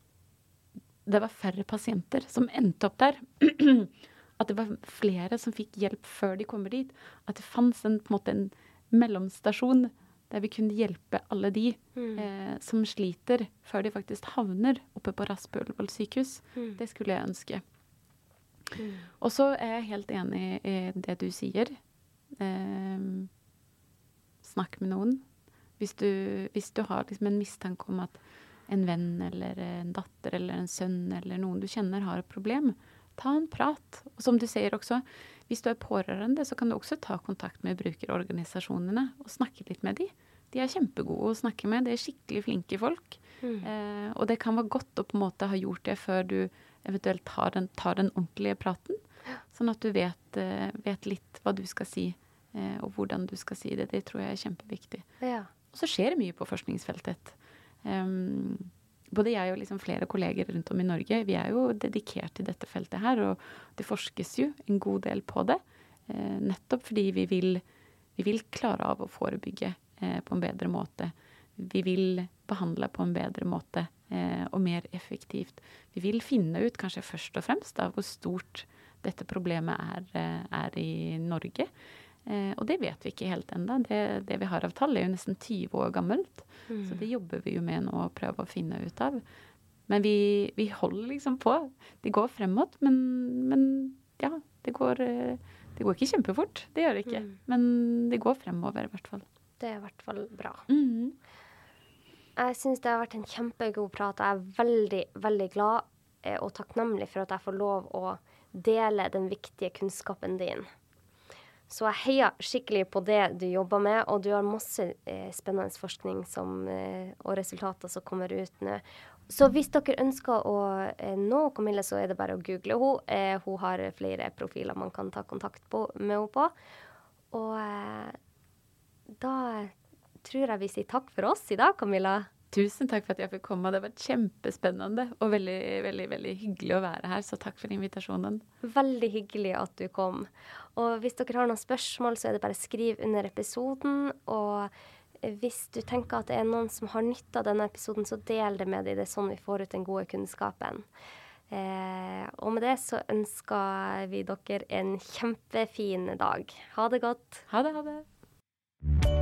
det var færre pasienter som endte opp der. at det var flere som fikk hjelp før de kommer dit. At det fantes en, en, en mellomstasjon der vi kunne hjelpe alle de Mm. eh, som sliter, før de faktisk havner oppe på Rasp Ullevål sykehus. Mm. Det skulle jeg ønske. Mm. Og så er jeg helt enig i det du sier. Eh, snakk med noen. Hvis du, hvis du har liksom en mistanke om at en venn eller en datter eller en sønn eller noen du kjenner har et problem, ta en prat. Og som du sier også, hvis du er pårørende, så kan du også ta kontakt med brukerorganisasjonene og snakke litt med dem. De er kjempegode å snakke med. De er skikkelig flinke folk. Mm. Eh, og det kan være godt å på en måte ha gjort det før du eventuelt tar den, tar den ordentlige praten. Sånn at du vet, eh, vet litt hva du skal si, eh, og hvordan du skal si det. Det tror jeg er kjempeviktig. Ja. Og så skjer det mye på forskningsfeltet. Em, både jeg og liksom flere kolleger rundt om i Norge, vi er jo dedikert til dette feltet her, og det forskes jo en god del på det. Eh, nettopp fordi vi vil, vi vil klare av å forebygge eh, på en bedre måte. Vi vil behandle på en bedre måte eh, og mer effektivt. Vi vil finne ut kanskje først og fremst da, hvor stort dette problemet er, eh, er i Norge. Eh, og det vet vi ikke helt ennå. Det, det vi har av tall, er jo nesten 20 år gammelt. Mm. Så det jobber vi jo med nå å prøve å finne ut av. Men vi, vi holder liksom på. Det går fremåt, men, men ja, det går, eh, det går ikke kjempefort. Det gjør det ikke. Mm. Men det går fremover, i hvert fall. Det er i hvert fall bra. Mm. Jeg syns det har vært en kjempegod prat. Jeg er veldig, veldig glad eh, og takknemlig for at jeg får lov å dele den viktige kunnskapen din. Så jeg heier skikkelig på det du jobber med, og du har masse eh, spennende forskning som, eh, og resultater som kommer ut nå. Så hvis dere ønsker å eh, nå Camilla, så er det bare å google henne. Eh, hun har flere profiler man kan ta kontakt på, med henne på. Og eh, da tror jeg vi sier takk for oss i dag, Camilla. Tusen takk for at jeg fikk komme. Det vært kjempespennende og veldig, veldig, veldig hyggelig å være her. Så takk for invitasjonen. Veldig hyggelig at du kom. Og hvis dere har noen spørsmål, så er det bare skriv under episoden. Og hvis du tenker at det er noen som har nytte av denne episoden, så del det med dem. Det er sånn vi får ut den gode kunnskapen. Eh, og med det så ønsker vi dere en kjempefin dag. Ha det godt. Ha det, ha det.